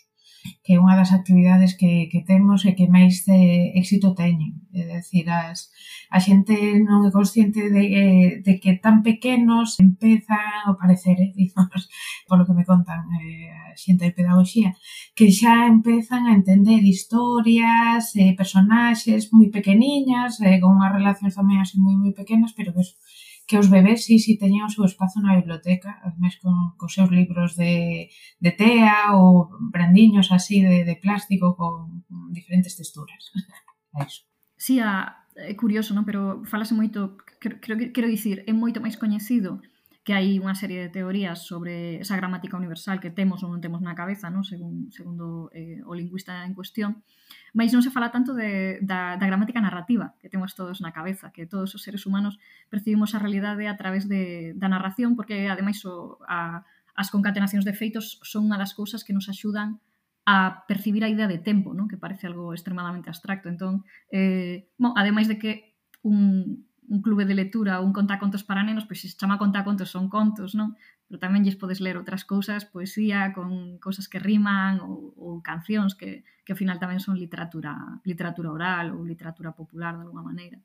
que é unha das actividades que, que temos e que máis eh, éxito teñen. É dicir, as, a xente non é consciente de, eh, de que tan pequenos empezan a parecer, eh, (laughs) digamos, polo que me contan eh, a xente de pedagogía, que xa empezan a entender historias, eh, personaxes moi pequeniñas, eh, con unhas relacións tamén así moi moi pequenas, pero que que os bebés sí, sí teñen o seu espazo na biblioteca, ademais con, con seus libros de, de tea ou brandiños así de, de plástico con diferentes texturas. (laughs) É iso. Sí, a, é curioso, non? Pero falase moito, creo, creo, quero dicir, é moito máis coñecido que hai unha serie de teorías sobre esa gramática universal que temos ou non temos na cabeza, non? Según, segundo eh, o lingüista en cuestión, mas non se fala tanto de, da, da gramática narrativa que temos todos na cabeza, que todos os seres humanos percibimos a realidade a través de, da narración, porque ademais o, a, as concatenacións de feitos son unha das cousas que nos axudan a percibir a idea de tempo, non? que parece algo extremadamente abstracto. Entón, eh, bon, ademais de que un, un clube de lectura ou un contacontos para nenos, pois se chama contacontos son contos, non? Pero tamén lles podes ler outras cousas, poesía, con cousas que riman ou, ou cancións que, que ao final tamén son literatura, literatura oral ou literatura popular de alguma maneira.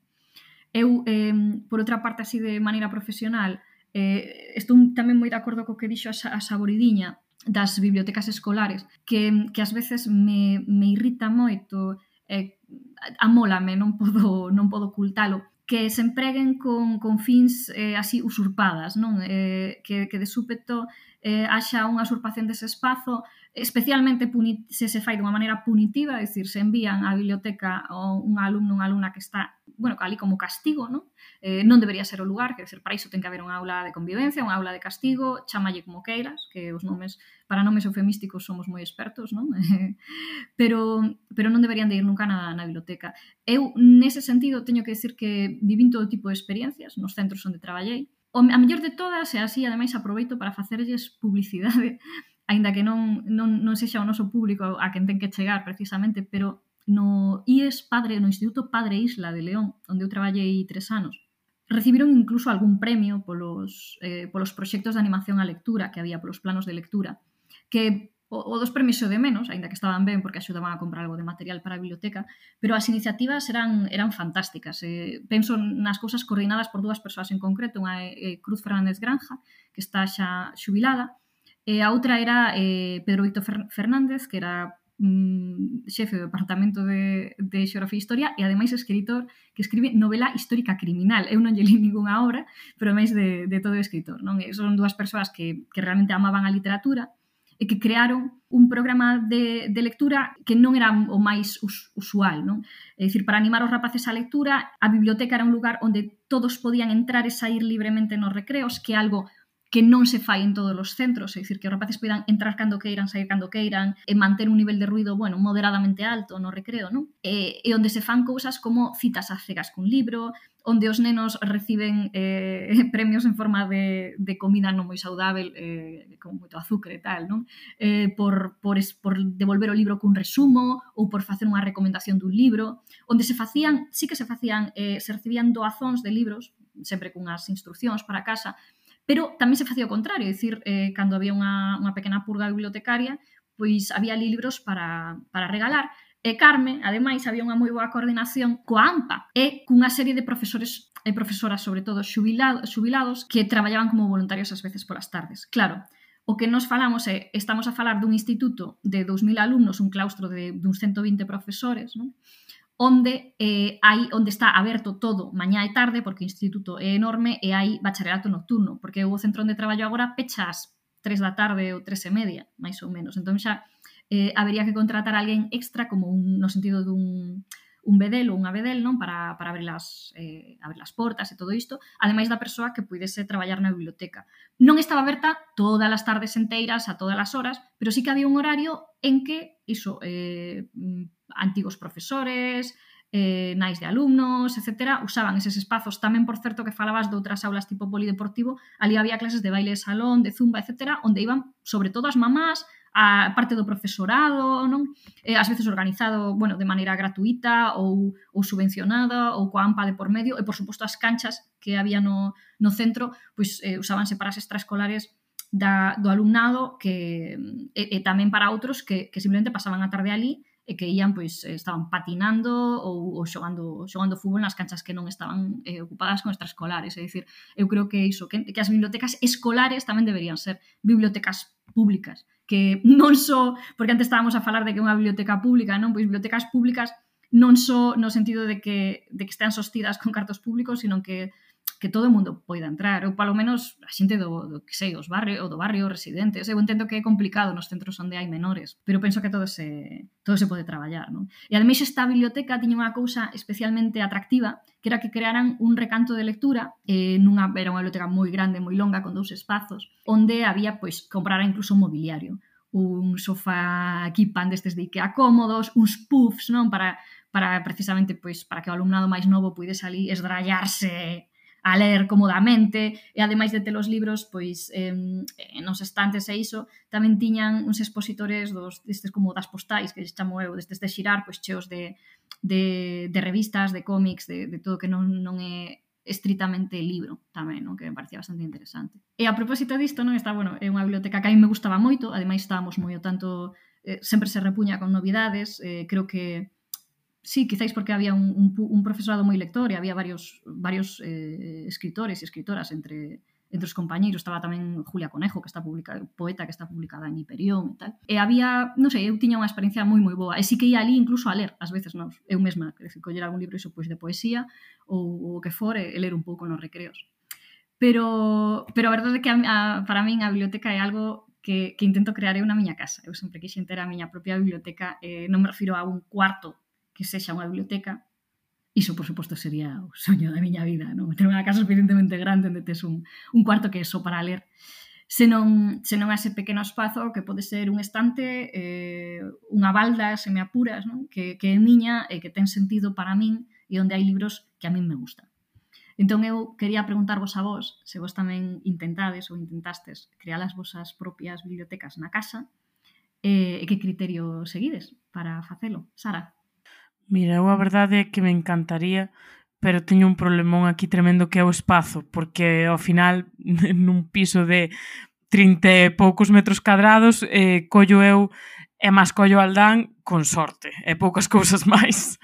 Eu, eh, por outra parte, así de maneira profesional, eh, estou tamén moi de acordo co que dixo a, a Saboridiña das bibliotecas escolares, que, que ás veces me, me irrita moito eh, amólame, non podo, non podo ocultalo, que se empreguen con, con fins eh, así usurpadas, non? Eh, que, que de súpeto eh, haxa unha usurpación dese espazo especialmente se se fai dunha maneira punitiva, é dicir, se envían á biblioteca un alumno, unha alumna que está, bueno, ali como castigo, non? Eh, non debería ser o lugar, quer dizer, para iso ten que haber unha aula de convivencia, unha aula de castigo, chamalle como queiras, que os nomes, para nomes eufemísticos somos moi expertos, non? (laughs) pero, pero non deberían de ir nunca na, na biblioteca. Eu, nese sentido, teño que decir que vivín todo tipo de experiencias nos centros onde traballei, O, a mellor de todas, e así ademais aproveito para facerlles publicidade, aínda que non, non, non sexa o noso público a quen ten que chegar precisamente, pero no IES Padre, no Instituto Padre Isla de León, onde eu traballei tres anos, recibiron incluso algún premio polos, eh, polos proxectos de animación á lectura que había polos planos de lectura, que o, o dos premios o de menos, aínda que estaban ben porque axudaban a comprar algo de material para a biblioteca, pero as iniciativas eran eran fantásticas. Eh, penso nas cousas coordinadas por dúas persoas en concreto, unha é eh, Cruz Fernández Granja, que está xa xubilada, E a outra era eh, Pedro Víctor Fernández, que era mm, xefe do Departamento de, de Xeografía e Historia e ademais escritor que escribe novela histórica criminal. Eu non lle li ninguna obra, pero máis de, de todo o escritor. Non? E son dúas persoas que, que realmente amaban a literatura e que crearon un programa de, de lectura que non era o máis us, usual. Non? É dicir, para animar os rapaces á lectura, a biblioteca era un lugar onde todos podían entrar e sair libremente nos recreos, que algo que non se fai en todos os centros, é dicir, que os rapaces poidan entrar cando queiran, sair cando queiran, e manter un nivel de ruido, bueno, moderadamente alto no recreo, non? E, e onde se fan cousas como citas a cegas cun libro, onde os nenos reciben eh, (laughs) premios en forma de, de comida non moi saudável, eh, con moito azúcar e tal, non? Eh, por, por, es, por devolver o libro cun resumo ou por facer unha recomendación dun libro, onde se facían, sí que se facían, eh, se recibían doazóns de libros, sempre cunhas instruccións para casa, Pero tamén se facía o contrario, é dicir, eh, cando había unha, unha pequena purga bibliotecaria, pois había ali libros para, para regalar, E Carme, ademais, había unha moi boa coordinación coa AMPA e cunha serie de profesores e profesoras, sobre todo xubilado, xubilados, que traballaban como voluntarios ás veces polas tardes. Claro, o que nos falamos é, estamos a falar dun instituto de 2000 alumnos, un claustro de duns 120 profesores, non? onde eh, hai onde está aberto todo mañá e tarde porque o instituto é enorme e hai bacharelato nocturno, porque o centro onde traballo agora pechas 3 da tarde ou 3 e media, máis ou menos. Entón xa eh, habería que contratar a alguén extra como un, no sentido dun un bedel ou unha bedel, non, para, para abrir as, eh, abrir as portas e todo isto, ademais da persoa que puidese traballar na biblioteca. Non estaba aberta todas as tardes enteiras, a todas as horas, pero sí que había un horario en que, iso, eh, antigos profesores, eh, nais de alumnos, etcétera, usaban eses espazos tamén, por certo, que falabas de outras aulas tipo polideportivo, ali había clases de baile de salón, de zumba, etcétera, onde iban sobre todo as mamás, a parte do profesorado, non? Eh, ás veces organizado, bueno, de maneira gratuita ou, ou subvencionada ou coa AMPA de por medio, e por suposto as canchas que había no, no centro, pois eh, usábanse para as extraescolares da, do alumnado que e, e tamén para outros que, que simplemente pasaban a tarde ali e que ían pois eh, estaban patinando ou, ou xogando xogando fútbol nas canchas que non estaban eh, ocupadas con extraescolares, é dicir, eu creo que iso que, que as bibliotecas escolares tamén deberían ser bibliotecas públicas, que non só, porque antes estábamos a falar de que unha biblioteca pública, non, pois bibliotecas públicas non só no sentido de que de que estean sostidas con cartos públicos, sino que que todo o mundo poida entrar, ou palo menos a xente do, do que sei, os barrio, ou do barrio residentes. Eu entendo que é complicado nos centros onde hai menores, pero penso que todo se, todo se pode traballar. Non? E ademais esta biblioteca tiña unha cousa especialmente atractiva, que era que crearan un recanto de lectura, eh, nunha, era unha biblioteca moi grande, moi longa, con dous espazos, onde había, pois, comprara incluso un mobiliario un sofá aquí pan destes de Ikea cómodos, uns puffs, non, para para precisamente pois para que o alumnado máis novo puidese ali esdrallarse a ler comodamente e ademais de ter os libros pois eh, nos estantes e iso tamén tiñan uns expositores dos destes como das postais que chamo eu destes de xirar pois cheos de, de, de revistas, de cómics, de, de todo que non, non é estritamente libro tamén, non? que me parecía bastante interesante. E a propósito disto, non está, bueno, é unha biblioteca que a mí me gustaba moito, ademais estábamos moi o tanto, eh, sempre se repuña con novidades, eh, creo que Sí, quizáis porque había un, un, un, profesorado moi lector e había varios, varios eh, escritores e escritoras entre, entre os compañeiros. Estaba tamén Julia Conejo, que está publicada, poeta que está publicada en Hiperión e tal. E había, non sei, eu tiña unha experiencia moi moi boa. E sí que ia ali incluso a ler, ás veces non, eu mesma, que coller algún libro iso, pois, de poesía ou o que fore, e ler un pouco nos recreos. Pero, pero a verdade é que a, a, para min a biblioteca é algo que, que intento crear eu na miña casa. Eu sempre quixen ter a miña propia biblioteca, eh, non me refiro a un cuarto que sexa unha biblioteca, iso, por suposto, sería o soño da miña vida, non? Ter unha casa suficientemente grande onde tes un, un cuarto que é só para ler. Se non, se non ese pequeno espazo que pode ser un estante, eh, unha balda, se me apuras, non? Que, que é miña e que ten sentido para min e onde hai libros que a min me gustan. Entón eu quería preguntarvos a vos se vos tamén intentades ou intentastes crear as vosas propias bibliotecas na casa eh, e eh, que criterio seguides para facelo. Sara? Mira, eu a verdade é que me encantaría, pero teño un problemón aquí tremendo que é o espazo, porque ao final (laughs) nun piso de 30 e poucos metros cadrados eh, collo eu e máis collo Aldán con sorte e poucas (laughs) cousas máis.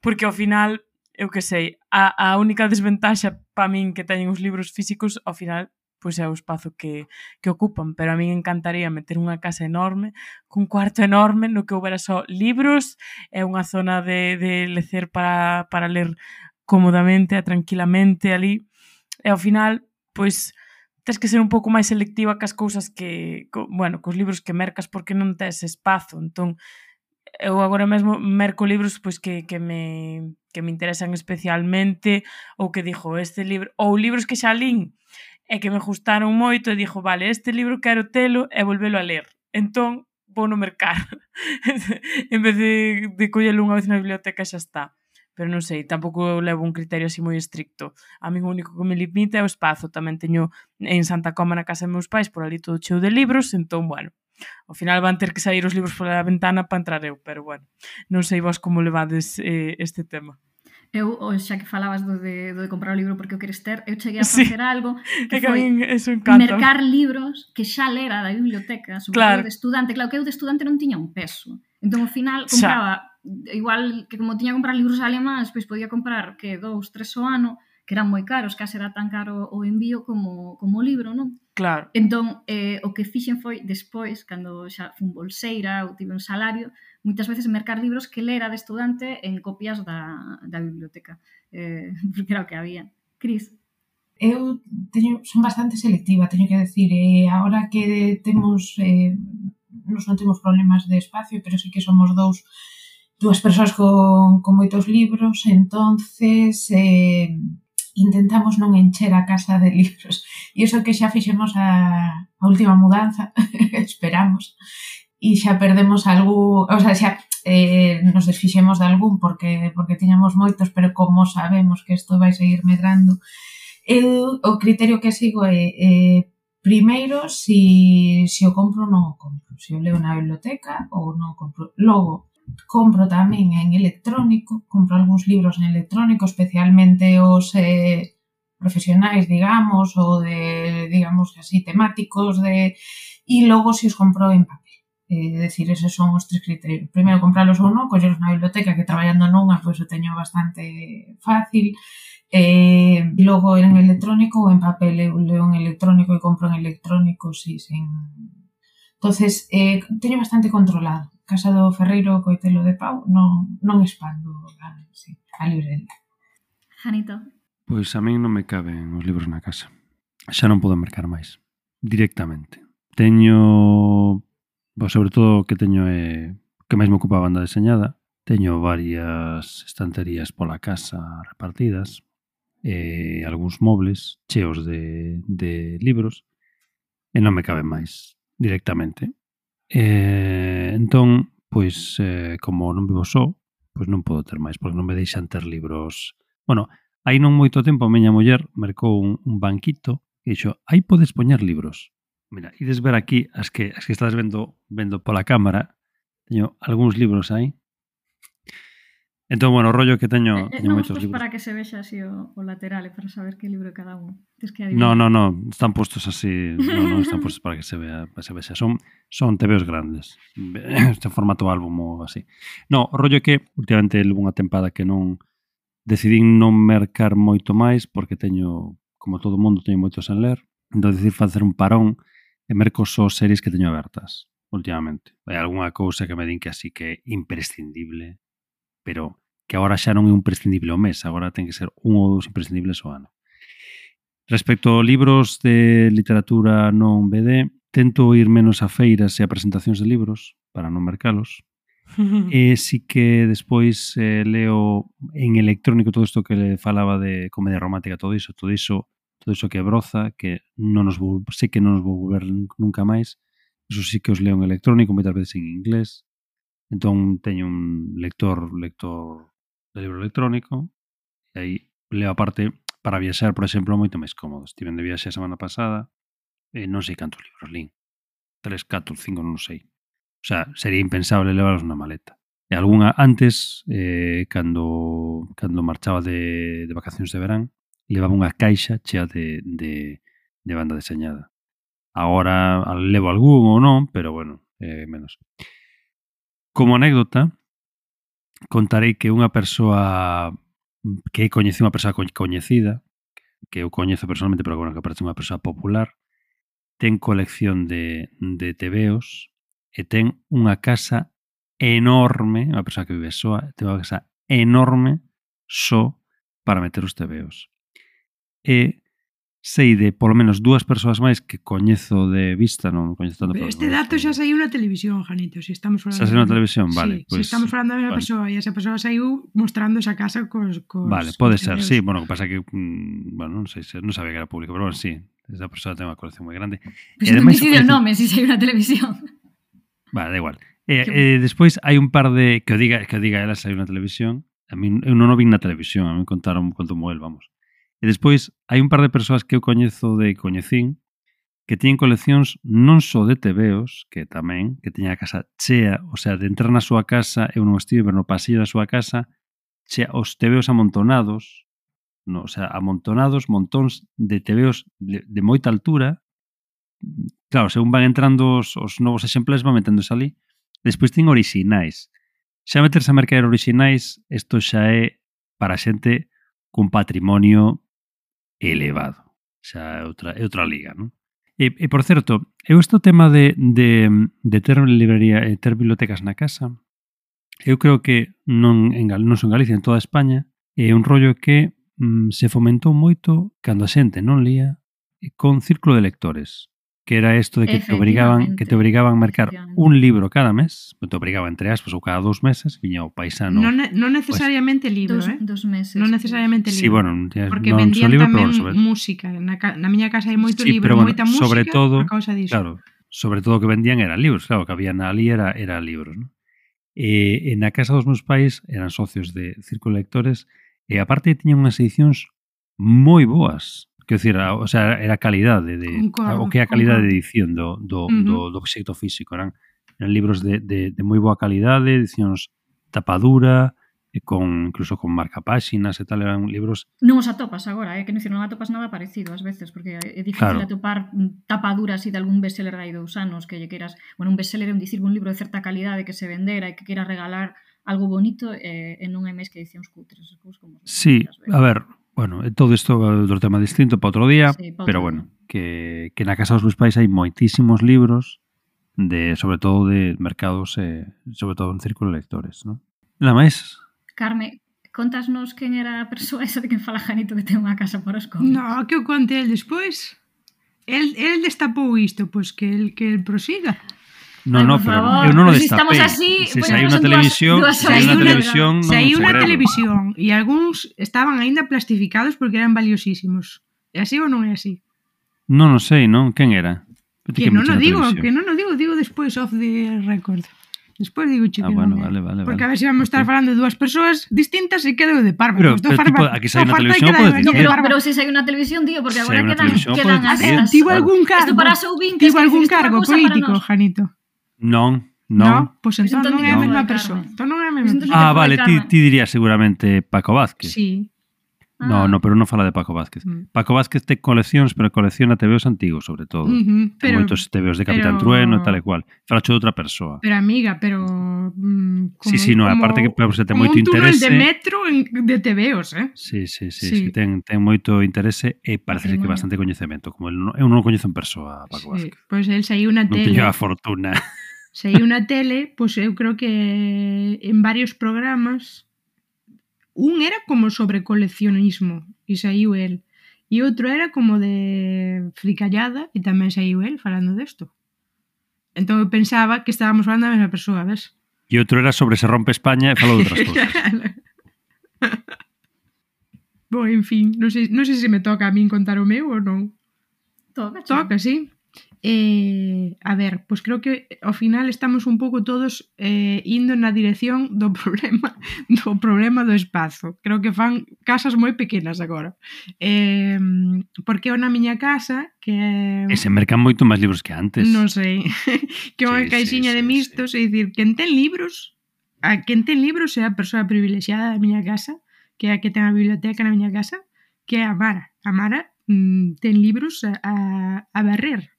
Porque ao final eu que sei, a, a única desventaxa para min que teñen os libros físicos ao final pois é o espazo que, que ocupan, pero a min encantaría meter unha casa enorme, cun cuarto enorme no que houbera só libros, é unha zona de, de lecer para, para ler cómodamente, tranquilamente ali, e ao final, pois, tens que ser un pouco máis selectiva cas cousas que, co, bueno, cos libros que mercas porque non tes espazo, entón, eu agora mesmo merco libros pois que, que me que me interesan especialmente ou que dixo este libro ou libros que xa lín e que me gustaron moito e dixo, vale, este libro quero telo e volvelo a ler. Entón, vou no mercar. (laughs) en vez de, de collelo unha vez na biblioteca xa está. Pero non sei, tampouco levo un criterio así moi estricto. A mí o único que me limita é o espazo. Tamén teño en Santa Coma na casa de meus pais por ali todo cheo de libros, entón, bueno, ao final van ter que sair os libros pola ventana para entrar eu, pero bueno, non sei vos como levades eh, este tema. Eu, xa que falabas do de, do de comprar o libro porque o queres ter, eu cheguei a facer sí. algo (laughs) que, que foi eso mercar libros que xa lera da biblioteca, sobre claro. de estudante. Claro que eu de estudante non tiña un peso. Entón, ao final, compraba, xa. igual que como tiña que comprar libros alemáns, pois podía comprar que dous, tres o ano, que eran moi caros, case era tan caro o envío como, como o libro, non? Claro. Entón, eh, o que fixen foi despois, cando xa fun bolseira ou tive un salario, moitas veces mercar libros que lera de estudante en copias da, da biblioteca, eh, (laughs) porque era o que había. Cris? Eu teño, son bastante selectiva, teño que decir, eh, ahora que temos, eh, nos non temos problemas de espacio, pero sí que somos dous dúas persoas con, con moitos libros, entonces eh, intentamos non encher a casa de (laughs) libros. E iso que xa fixemos a, a última mudanza, (laughs) esperamos, e xa perdemos algún, o sea, xa eh, nos desfixemos de algún porque porque tiñamos moitos, pero como sabemos que isto vai seguir medrando, eu o criterio que sigo é eh, primeiro si, si o compro non o compro, se si o leo na biblioteca ou non o compro. Logo, compro tamén en electrónico, compro algúns libros en electrónico, especialmente os eh, profesionais, digamos, ou de, digamos así, temáticos de... E logo se si os compro en papel Eh, decir, esos son os tres criterios. Primeiro, compralos ou non, colleros na biblioteca, que traballando nunha, pois o teño bastante fácil. Eh, logo, en electrónico ou en papel, eu leo en electrónico e compro en electrónico, si, sen... entonces eh, teño bastante controlado. Casa do Ferreiro, Coitelo de Pau, non, non expando a, sí, a librería. Janito. Pois a min non me caben os libros na casa. Xa non podo mercar máis. Directamente. Teño Bo, sobre todo que teño é que máis me ocupa a banda deseñada. Teño varias estanterías pola casa repartidas, e algúns mobles cheos de, de libros, e non me caben máis directamente. E, entón, pois, eh, como non vivo só, pois non podo ter máis, porque non me deixan ter libros... Bueno, hai non moito tempo a miña muller mercou un, un banquito e dixo, aí podes poñer libros. Mira, ides ver aquí as que as que estades vendo vendo pola cámara. Teño algúns libros aí. Entón, bueno, o rollo que teño, eh, eh teño no, moitos libros. para que se vexa así o, o lateral, e para saber que libro cada un. Tes que adivinar. No, no, no, están postos así, no, no, están postos para que se vea, para que se vexa. Son son TVOs grandes, (laughs) este formato álbum ou así. No, o rollo que últimamente levo unha tempada que non decidín non mercar moito máis porque teño, como todo mundo, teño moitos en ler. Entón, decir facer un parón e merco só series que teño abertas últimamente. Hai algunha cousa que me din que así que é imprescindible, pero que agora xa non é un prescindible ao mes, agora ten que ser un ou dous imprescindibles ao ano. Respecto a libros de literatura non BD, tento ir menos a feiras e a presentacións de libros para non mercalos. (laughs) e si que despois eh, leo en electrónico todo isto que le falaba de comedia romántica, todo iso, todo iso todo iso que broza, que non nos vou, sei que non nos vou ver nunca máis, iso sí que os leo en electrónico, moitas veces en inglés, entón teño un lector, lector de libro electrónico, e aí leo aparte para viaxar, por exemplo, moito máis cómodo. Estiven de viaxe a semana pasada, e non sei cantos libros lín. Tres, catro, cinco, non sei. O sea, sería impensable levarlos na maleta. E algunha antes, eh, cando, cando marchaba de, de vacacións de verán, levaba unha caixa chea de, de, de banda deseñada. Agora levo algún ou non, pero bueno, eh, menos. Como anécdota, contarei que unha persoa que coñece unha persoa coñecida, que eu coñezo personalmente, pero bueno, que parece unha persoa popular, ten colección de, de tebeos e ten unha casa enorme, unha persoa que vive soa, ten unha casa enorme só para meter os tebeos e sei de polo menos dúas persoas máis que coñezo de vista, non coñezo tanto. Pero este dato xa saiu na televisión, Janito, se estamos falando. Xa saiu na televisión, vale. Sí, pues, se estamos falando da mesma vale. persoa e esa persoa saiu mostrando esa casa cos... cos vale, pode ser, sí, bueno, o que pasa que, mm, bueno, non sei, non sabía que era público, pero bueno, sí, esa persoa ten unha colección moi grande. Pero pues me ademais, colección... o nome, se si saiu na televisión. Vale, da igual. E, eh, eh, despois hai un par de... Que o diga, que o diga ela saiu na televisión. A mí, eu non o vi na televisión, a mí contaron conto mo el, vamos. E despois hai un par de persoas que eu coñezo de coñecín que teñen coleccións non só de tebeos, que tamén, que teña a casa chea, o sea, de entrar na súa casa, eu non estive, pero no pasillo da súa casa, chea os tebeos amontonados, no, o sea, amontonados, montóns de tebeos de, de moita altura, claro, según van entrando os, os novos exemplares, van meténdose ali, despois teñen orixinais. Xa meterse a mercaer orixinais, isto xa é para xente cun patrimonio elevado. Xa é outra, é outra liga, non? E, e por certo, eu este tema de, de, de ter librería e ter bibliotecas na casa, eu creo que non, en, non son Galicia, en toda España, é un rollo que mm, se fomentou moito cando a xente non lía con círculo de lectores que era isto de que te obrigaban que te obrigaban a marcar un libro cada mes, te obrigaba entre aspas ou cada dous meses, viña o paisano. Non, non necesariamente pues, libro, dos, eh? Dos meses. Non necesariamente libro. Sí, bueno, tienes, porque non vendían libro, tamén pero, sobre... música. Na, na miña casa hai moito sí, libro, pero, bueno, moita música sobre todo, a causa disso. Claro, sobre todo o que vendían eran libros, claro, que había na ali era, era libros, ¿no? Eh, e, e na casa dos meus pais eran socios de Círculo Lectores e aparte tiñan unhas edicións moi boas Quero dicir, o sea, era a calidade de, concordo, o que é a calidade concordo. de edición do, do, uh -huh. do, do xeito físico. Eran, eran libros de, de, de moi boa calidade, edicións tapadura, e con incluso con marca páxinas e tal, eran libros... Non os atopas agora, é eh? que non, non atopas nada parecido ás veces, porque é difícil claro. atopar tapadura así de algún bestseller de hai dous anos que lle queiras... Bueno, un bestseller é un dicir un libro de certa calidade que se vendera e que queiras regalar algo bonito eh, e non hai máis que edicións cutres. Como sí, a ver, Bueno, eh, todo isto é outro tema distinto para outro día, sí, pero bueno, que, que na casa dos meus pais hai moitísimos libros de sobre todo de mercados e eh, sobre todo en círculo de lectores, non? Nada máis. Carme, contasnos quen era a persoa esa de quen fala Janito que ten unha casa para os cómics? No, que o conte el despois. El, el destapou isto, pois que el que el prosiga. No, Ay, no, pero favor. eu non o destapei. Estamos así, se sai unha televisión, dúas, se hai unha televisión, non se hai unha televisión e algúns estaban aínda plastificados porque eran valiosísimos. É así ou non é así? Non o sei, non? Quen era? Que, que non o digo, televisión. que non o digo, digo despois off the record. Despois digo che ah, que bueno, vale, vale, Porque vale. a ver se si vamos estar falando de dúas persoas distintas e quedo de parvo. Pero, pero tipo, aquí sai unha televisión, podes dicir. Pero, pero se sai unha televisión, tío, porque agora quedan, quedan as... Tivo algún cargo, tivo algún cargo político, Janito. Non, non. No, pois pues entón, pues entón non é a mesma persoa. Entón non é a mesma persoa. Ah, vale, ti, ti dirías seguramente Paco Vázquez. Sí, Ah. No, no, pero non fala de Paco Vázquez. Mm. Paco Vázquez te coleccións, pero colecciona tebeos antigos, sobre todo. Uh -huh, pero, moitos tebeos de Capitán pero... Trueno e tal e cual. Falacho de outra persoa. Pero amiga, pero... Mm, como, sí, sí, no, como, aparte que pero se ten moito interese... Como un túnel de metro en, de tebeos, eh? Sí, sí, sí, sí. sí ten, ten moito interese e parece sí, que bastante coñecemento. Como el, eu non o coñezo en persoa, Paco sí, Vázquez. Pois pues el saiu unha tele... Non teño a fortuna. Saiu unha tele, pois pues eu creo que en varios programas un era como sobre coleccionismo e saiu el. E outro era como de fricallada e tamén saiu el falando desto. Entón eu pensaba que estábamos falando da mesma persoa, ves? E outro era sobre se rompe España e falou outras (laughs) cousas. Bo, en fin, non sei, non sei se me toca a min contar o meu ou non. Toca, toca, sí. Eh, a ver, pois creo que ao final estamos un pouco todos eh, indo na dirección do (laughs) problema do problema do espazo. Creo que fan casas moi pequenas agora. Eh, porque eu na miña casa que E se mercan moito máis libros que antes. Non sei. (laughs) que unha sí, caixinha sí, de sí, mistos, sí. é dicir, quen ten libros, a quen ten libros é a persoa privilexiada da miña casa, que é a que ten a biblioteca na miña casa, que é a Mara. A Mara mm, ten libros a, a, a barrer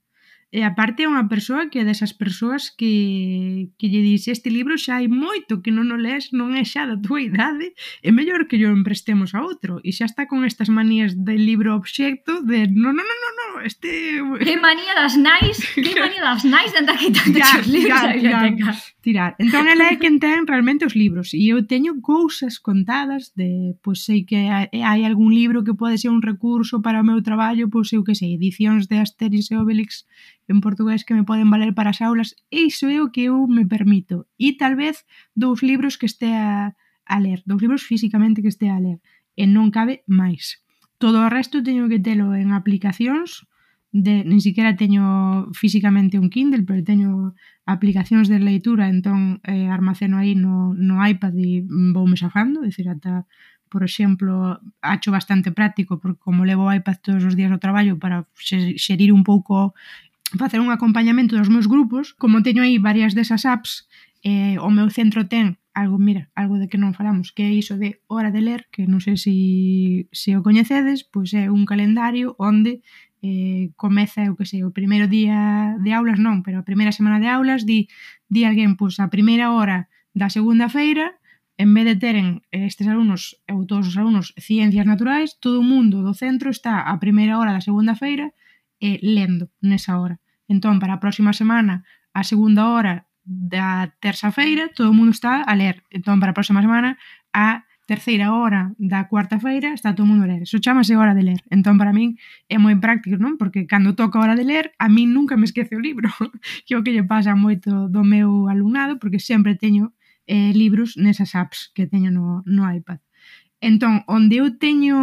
E aparte é unha persoa que é desas persoas que, que lle dixe este libro xa hai moito que non o lees, non é xa da tua idade, é mellor que yo emprestemos a outro. E xa está con estas manías del libro obxecto de non, non, non, non, no, este... Que manía das nais, que (laughs) manía das nais de andar quitando os libros da biblioteca. Ya tirar. Entón ela é quen ten realmente os libros e eu teño cousas contadas de, pois sei que hai algún libro que pode ser un recurso para o meu traballo, pois eu que sei, edicións de Asterix e Obelix en portugués que me poden valer para as aulas, e iso é o que eu me permito. E tal vez dous libros que estea a ler, dous libros físicamente que estea a ler, e non cabe máis. Todo o resto teño que telo en aplicacións, de, nin siquiera teño físicamente un Kindle, pero teño aplicacións de leitura, entón eh, almaceno aí no, no iPad e voume safando, é dicir, ata por exemplo, acho bastante práctico porque como levo o iPad todos os días ao traballo para xerir un pouco facer un acompañamento dos meus grupos, como teño aí varias desas apps, eh, o meu centro ten algo, mira, algo de que non falamos, que é iso de hora de ler, que non sei se, se o coñecedes, pois é un calendario onde eh, comeza, eu que sei, o primeiro día de aulas non, pero a primeira semana de aulas di, di alguén, pois, a primeira hora da segunda feira, en vez de teren eh, estes alumnos ou todos os alumnos ciencias naturais, todo o mundo do centro está a primeira hora da segunda feira eh, lendo nesa hora. Entón, para a próxima semana, a segunda hora da terça feira, todo o mundo está a ler. Entón, para a próxima semana, a terceira hora da cuarta feira está todo mundo a ler. Eso chamase hora de ler. Entón, para min, é moi práctico, non? Porque cando toca hora de ler, a min nunca me esquece o libro. que é o que lle pasa moito do meu alumnado, porque sempre teño eh, libros nesas apps que teño no, no iPad. Entón, onde eu teño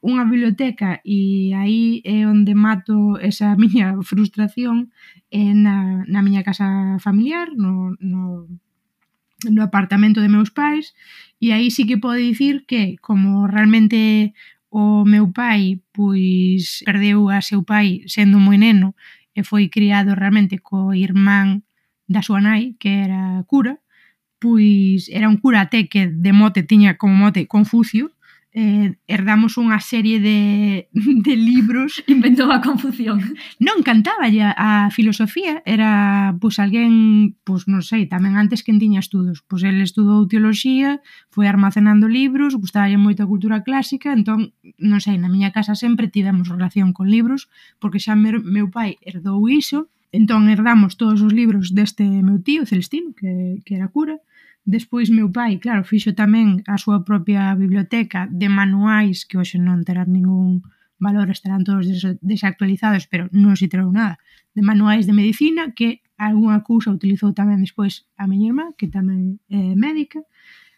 unha biblioteca e aí é onde mato esa (laughs) miña frustración é na, na miña casa familiar, no, no, no apartamento de meus pais e aí sí que pode dicir que como realmente o meu pai pois perdeu a seu pai sendo moi neno e foi criado realmente co irmán da súa nai que era cura pois era un cura até que de mote tiña como mote Confucio eh, herdamos unha serie de, (laughs) de libros. (laughs) Inventou a confusión. Non, cantaba a, a filosofía, era, pois, alguén, pois, non sei, tamén antes que tiña estudos. Pois, el estudou teoloxía, foi almacenando libros, gustaballe moito a cultura clásica, entón, non sei, na miña casa sempre tivemos relación con libros, porque xa meu, meu pai herdou iso, entón herdamos todos os libros deste meu tío, Celestino, que, que era cura, Despois meu pai, claro, fixo tamén a súa propia biblioteca de manuais que hoxe non terán ningún valor, estarán todos des desactualizados, pero non se terou nada, de manuais de medicina que algunha cousa utilizou tamén despois a miña irmá, que tamén é médica.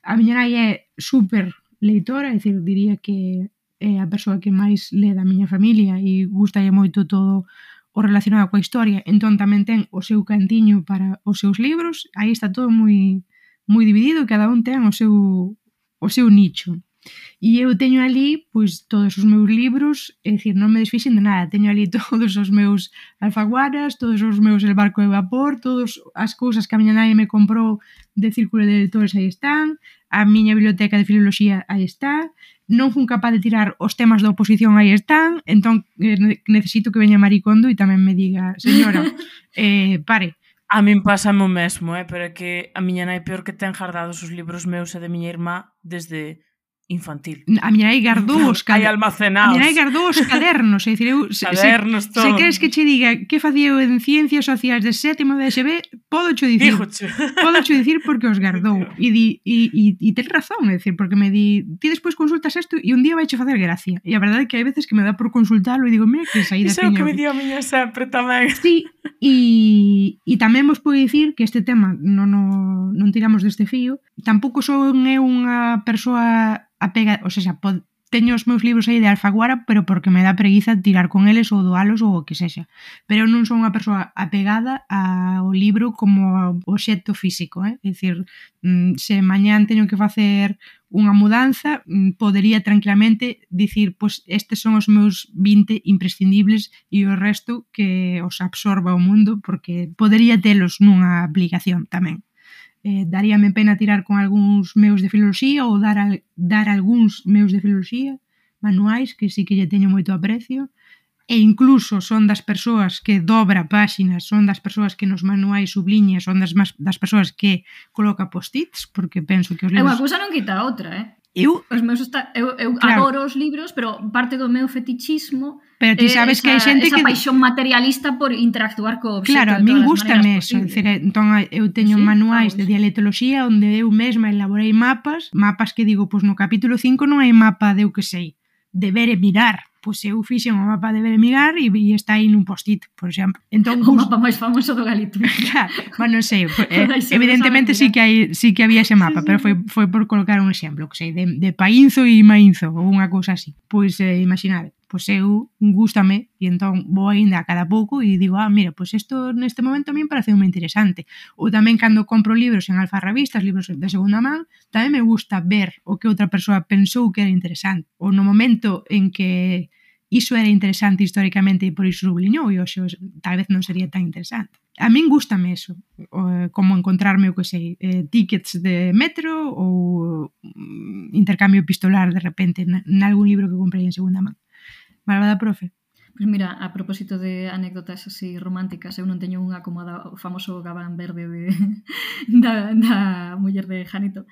A miña nai é super leitora, é dicir, diría que é a persoa que máis lee da miña familia e gustalle moito todo o relacionado coa historia, entón tamén ten o seu cantiño para os seus libros, aí está todo moi moi dividido cada un ten o seu, o seu nicho. E eu teño ali pois todos os meus libros, é dicir, non me desfixen de nada, teño ali (laughs) todos os meus alfaguaras, todos os meus El barco de vapor, todas as cousas que a miña nai me comprou de círculo de editores aí están, a miña biblioteca de filoloxía aí está, non fun capaz de tirar os temas da oposición aí están, entón eh, necesito que veña Maricondo e tamén me diga, señora, (laughs) eh, pare, A min pásame o mesmo, eh? pero é que a miña nai peor que ten jardados os libros meus e de miña irmá desde infantil. A miña nai gardou os cadernos. Hai almacenados. A miña nai gardou os cadernos. É dicir, eu, cadernos, se, todo. Se queres que che diga que facía eu en Ciencias Sociais de sétimo de SB, podo cho dicir. Dígoche. (laughs) Podo cho dicir porque os gardou. (laughs) E, di, e, e, e ten razón, é dicir, porque me di, ti despois consultas isto e un día vai che facer gracia. E a verdade é que hai veces que me dá por consultalo e digo, mira que saí da Iso é o que me dio a miña sempre tamén. (laughs) Sí, e, e tamén vos podo dicir que este tema non, non, non tiramos deste fío. Tampouco son eu unha persoa apega, ou seja, pod, teño os meus libros aí de Alfaguara, pero porque me dá preguiza tirar con eles ou doalos ou o que sexa. Pero non son unha persoa apegada ao libro como obxecto físico, eh? É dicir, mm, se mañán teño que facer unha mudanza, mm, podería tranquilamente dicir, pois estes son os meus 20 imprescindibles e o resto que os absorba o mundo, porque podería telos nunha aplicación tamén eh, daríame pena tirar con algúns meus de filoloxía ou dar, al, dar algúns meus de filoloxía manuais que sí que lle teño moito aprecio e incluso son das persoas que dobra páxinas, son das persoas que nos manuais subliña, son das, das persoas que coloca post-its, porque penso que os libros... É unha cousa non quita a outra, eh? Eu, os meus está, eu, eu claro. adoro os libros, pero parte do meu fetichismo Pero ti sabes esa, que hai xente esa que paixón materialista por interactuar co obxecto. Claro, a min gustame eso, decir, entón eu teño sí, manuais vamos. de dialectoloxía onde eu mesma elaborei mapas, mapas que digo, pois no capítulo 5 non hai mapa de eu que sei, de ver e mirar, pois eu fixen o mapa de Beremigar e, e está aí nun post-it, por exemplo. Entón, o mapa máis famoso do Galicia. (laughs) claro, bueno, non sei, eh, evidentemente sí que hai, sí que había ese mapa, sí, sí. pero foi, foi por colocar un exemplo, que sei, de, de Painzo e Mainzo, ou unha cousa así. Pois eh, imaginade, pois eu eh, gustame e entón vou aínda a cada pouco e digo, ah, mira, pois isto neste momento a min parece moi interesante. Ou tamén cando compro libros en alfa revistas, libros de segunda man, tamén me gusta ver o que outra persoa pensou que era interesante. Ou no momento en que iso era interesante históricamente e por iso subliñou e hoxe tal vez non sería tan interesante. A min gustame eso, como encontrarme o que sei, eh, tickets de metro ou mm, intercambio epistolar de repente nalgún libro que comprei en segunda man. Malvada profe. Pois pues mira, a propósito de anécdotas así románticas, eu non teño unha como o famoso gabán verde de, (laughs) da, da muller de Janito,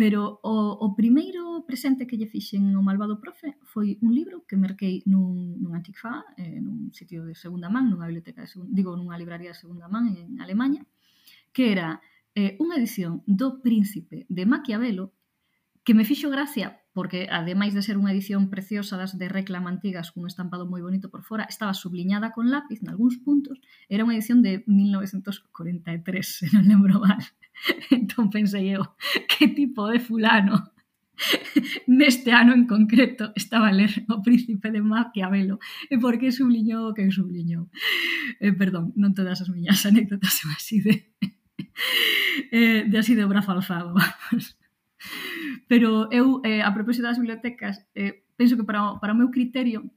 Pero o, o primeiro presente que lle fixen ao malvado profe foi un libro que merquei nun, nun antiquifá, eh, nun sitio de segunda man, nunha biblioteca de segunda, digo, nunha libraría de segunda man en Alemanha, que era eh, unha edición do Príncipe de Maquiavelo que me fixo gracia porque ademais de ser unha edición preciosa das de reclama antigas cun estampado moi bonito por fora, estaba subliñada con lápiz en algúns puntos, era unha edición de 1943, se non lembro mal. (laughs) entón pensei eu, que tipo de fulano (laughs) neste ano en concreto estaba a ler o Príncipe de Maquiavelo e por que subliñou o que subliñou eh, perdón, non todas as miñas (laughs) anécdotas son así de eh, de así de brazo alzado vamos. pero eu eh, a propósito das bibliotecas eh, penso que para, para o meu criterio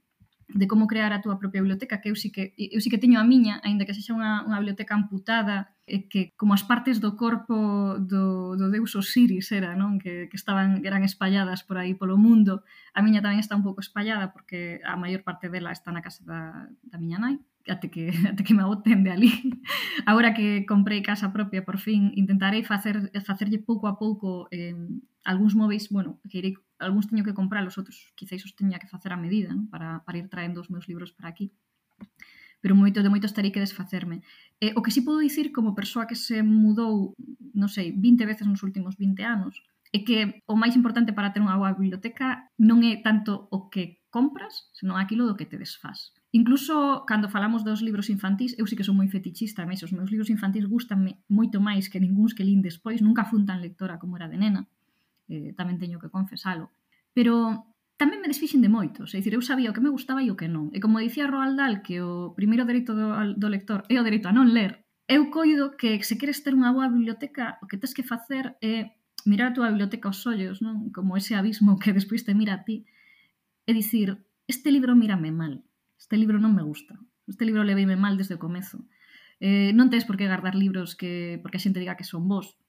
de como crear a túa propia biblioteca, que eu sí que, eu sí que teño a miña, aínda que sexa unha, unha biblioteca amputada e que como as partes do corpo do, do deus Osiris era, non? Que, que estaban eran espalladas por aí polo mundo. A miña tamén está un pouco espallada porque a maior parte dela está na casa da, da miña nai até que, (laughs) até que me boten de ali. (laughs) Agora que comprei casa propia, por fin, intentarei facer, facerlle pouco a pouco eh, algúns móveis, bueno, que irei, algúns teño que comprar, os outros quizáis os teña que facer a medida, non? Para, para ir traendo os meus libros para aquí pero moito de moitos terei que desfacerme. Eh, o que sí podo dicir como persoa que se mudou, non sei, 20 veces nos últimos 20 anos, é que o máis importante para ter unha boa biblioteca non é tanto o que compras, senón aquilo do que te desfás. Incluso cando falamos dos libros infantís, eu sí que son moi fetichista, mas os meus libros infantís gustanme moito máis que ningúns que lin despois, nunca fun tan lectora como era de nena, eh, tamén teño que confesalo. Pero tamén me desfixen de moitos, é dicir, eu sabía o que me gustaba e o que non. E como dicía Roald Dahl que o primeiro dereito do, do lector é o dereito a non ler, eu coido que se queres ter unha boa biblioteca, o que tens que facer é mirar a túa biblioteca aos ollos, non? Como ese abismo que despois te mira a ti, e dicir, este libro mírame mal, este libro non me gusta, este libro leveime mal desde o comezo. Eh, non tens por que guardar libros que porque a xente diga que son vos,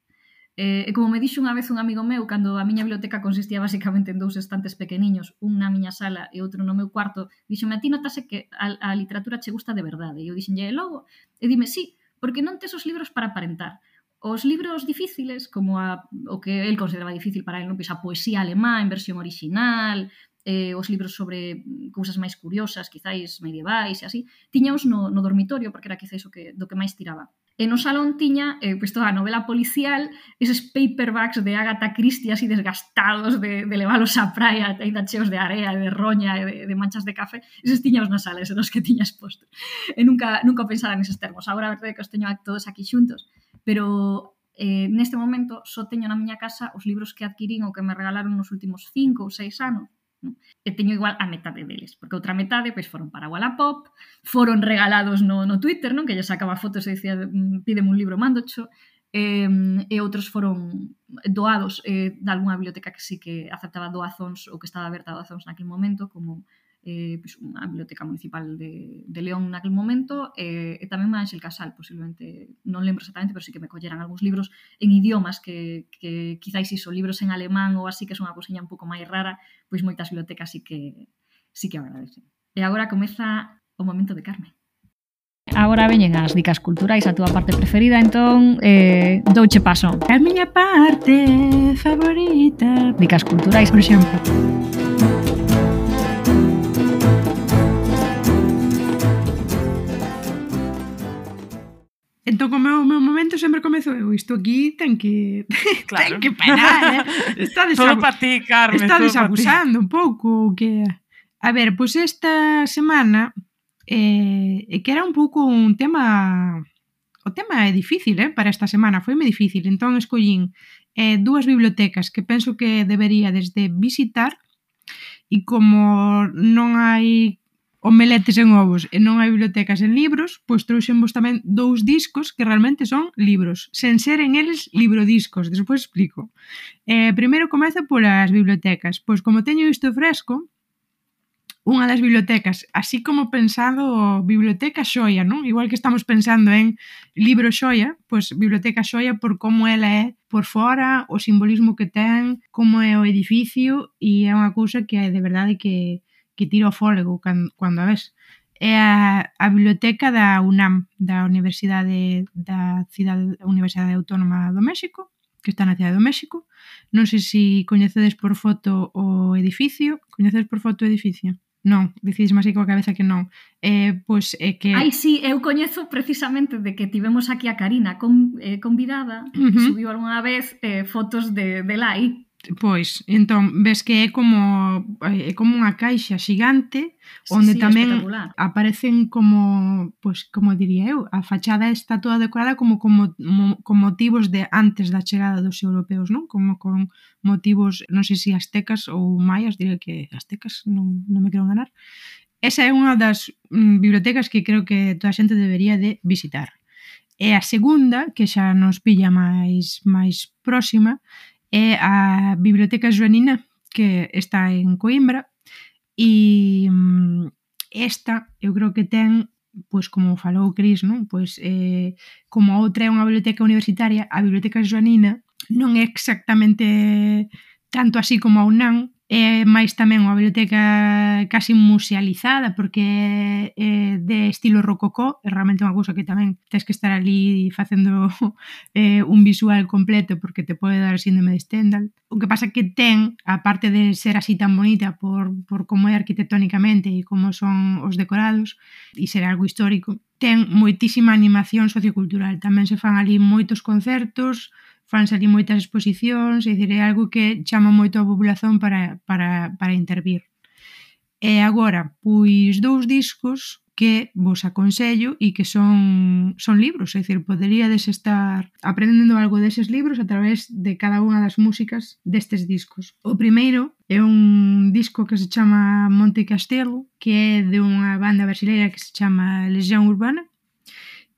Eh, e como me dixo unha vez un amigo meu, cando a miña biblioteca consistía basicamente en dous estantes pequeniños, un na miña sala e outro no meu cuarto, dixome, a ti notase que a, a literatura che gusta de verdade. E eu dixenlle, logo? E dime, sí, porque non tes os libros para aparentar. Os libros difíciles, como a, o que el consideraba difícil para el, non? Pois a poesía alemá en versión original, eh, os libros sobre cousas máis curiosas, quizáis medievais e así, tiñaos no, no dormitorio, porque era quizáis o que, do que máis tiraba E no salón tiña, eh, pues toda a novela policial, eses paperbacks de Agatha Christie así desgastados de, de leválos á praia, ainda cheos de area, de roña e de, de manchas de café, eses tiñaos nas sales e que tiñas posto. E nunca, nunca pensara neses termos. Agora a verdade que os teño todos aquí xuntos, pero eh, neste momento só teño na miña casa os libros que adquirín ou que me regalaron nos últimos cinco ou seis anos Non? E teño igual a metade deles, porque outra metade pois foron para Wallapop, foron regalados no, no Twitter, non que lle sacaba fotos e dicía mm, pídeme un libro, mandocho, eh, e outros foron doados eh, de algunha biblioteca que sí que aceptaba doazóns ou que estaba aberta a doazóns naquele momento, como eh, pois unha biblioteca municipal de, de León naquel momento, eh, e tamén má Ángel Casal, posiblemente, non lembro exactamente, pero sí que me colleran algúns libros en idiomas que, que quizáis iso, libros en alemán ou así, que son unha cousiña un pouco máis rara, pois moitas bibliotecas sí que, sí que agradecen. E agora comeza o momento de Carmen. Agora veñen as dicas culturais, a túa parte preferida, entón eh, douche paso. A miña parte favorita. Dicas culturais, por exemplo. Entón, o meu, o meu momento sempre comezo eu, isto aquí ten que claro. (laughs) ten que parar, eh? (laughs) Estades todo para ti, Carmen. Estades desabusando un pouco que A ver, pois pues esta semana eh, que era un pouco un tema o tema é difícil, eh, para esta semana, foi moi difícil, entón escollín eh, dúas bibliotecas que penso que debería desde visitar e como non hai omeletes en ovos e non hai bibliotecas en libros, pois trouxen vos tamén dous discos que realmente son libros, sen ser en eles librodiscos, despois explico. Eh, primeiro comezo polas bibliotecas, pois como teño isto fresco, unha das bibliotecas, así como pensado biblioteca xoia, non? Igual que estamos pensando en libro xoia, pois biblioteca xoia por como ela é por fora, o simbolismo que ten, como é o edificio, e é unha cousa que é de verdade que que tira o fólego cando, cando a ves. É a, a biblioteca da UNAM, da Universidade da Cidade Universidade Autónoma do México, que está na Cidade do México. Non sei se coñecedes por foto o edificio. Coñecedes por foto o edificio? Non, dicís máis coa cabeza que non. Eh, pois é que Ai, si, sí, eu coñezo precisamente de que tivemos aquí a Karina con, eh, convidada, uh -huh. subiu algunha vez eh, fotos de, de lá aí. Pois, entón, ves que é como eh, é como unha caixa xigante onde sí, sí, tamén aparecen como, pois, como diría eu, a fachada está toda decorada como con, con motivos de antes da chegada dos europeos, non? Como con motivos, non sei se aztecas ou maias, diría que aztecas, non, non me quero enganar. Esa é unha das mm, bibliotecas que creo que toda a xente debería de visitar. E a segunda, que xa nos pilla máis máis próxima, é a Biblioteca Joanina, que está en Coimbra, e mm, esta eu creo que ten pois como falou Cris, non? Pois eh, como a outra é unha biblioteca universitaria, a Biblioteca Joanina non é exactamente tanto así como a UNAM, é máis tamén unha biblioteca casi musealizada porque é de estilo rococó, é realmente unha cousa que tamén tens que estar ali facendo (laughs) eh, un visual completo porque te pode dar síndrome de Stendhal. O que pasa que ten, aparte de ser así tan bonita por, por como é arquitectónicamente e como son os decorados e ser algo histórico, ten moitísima animación sociocultural. Tamén se fan ali moitos concertos, fanse ali moitas exposicións, é dicir, é algo que chama moito a populación para, para, para intervir. E agora, pois dous discos que vos aconsello e que son, son libros, é dicir, poderíades estar aprendendo algo deses libros a través de cada unha das músicas destes discos. O primeiro é un disco que se chama Monte Castelo, que é de unha banda brasileira que se chama Legión Urbana,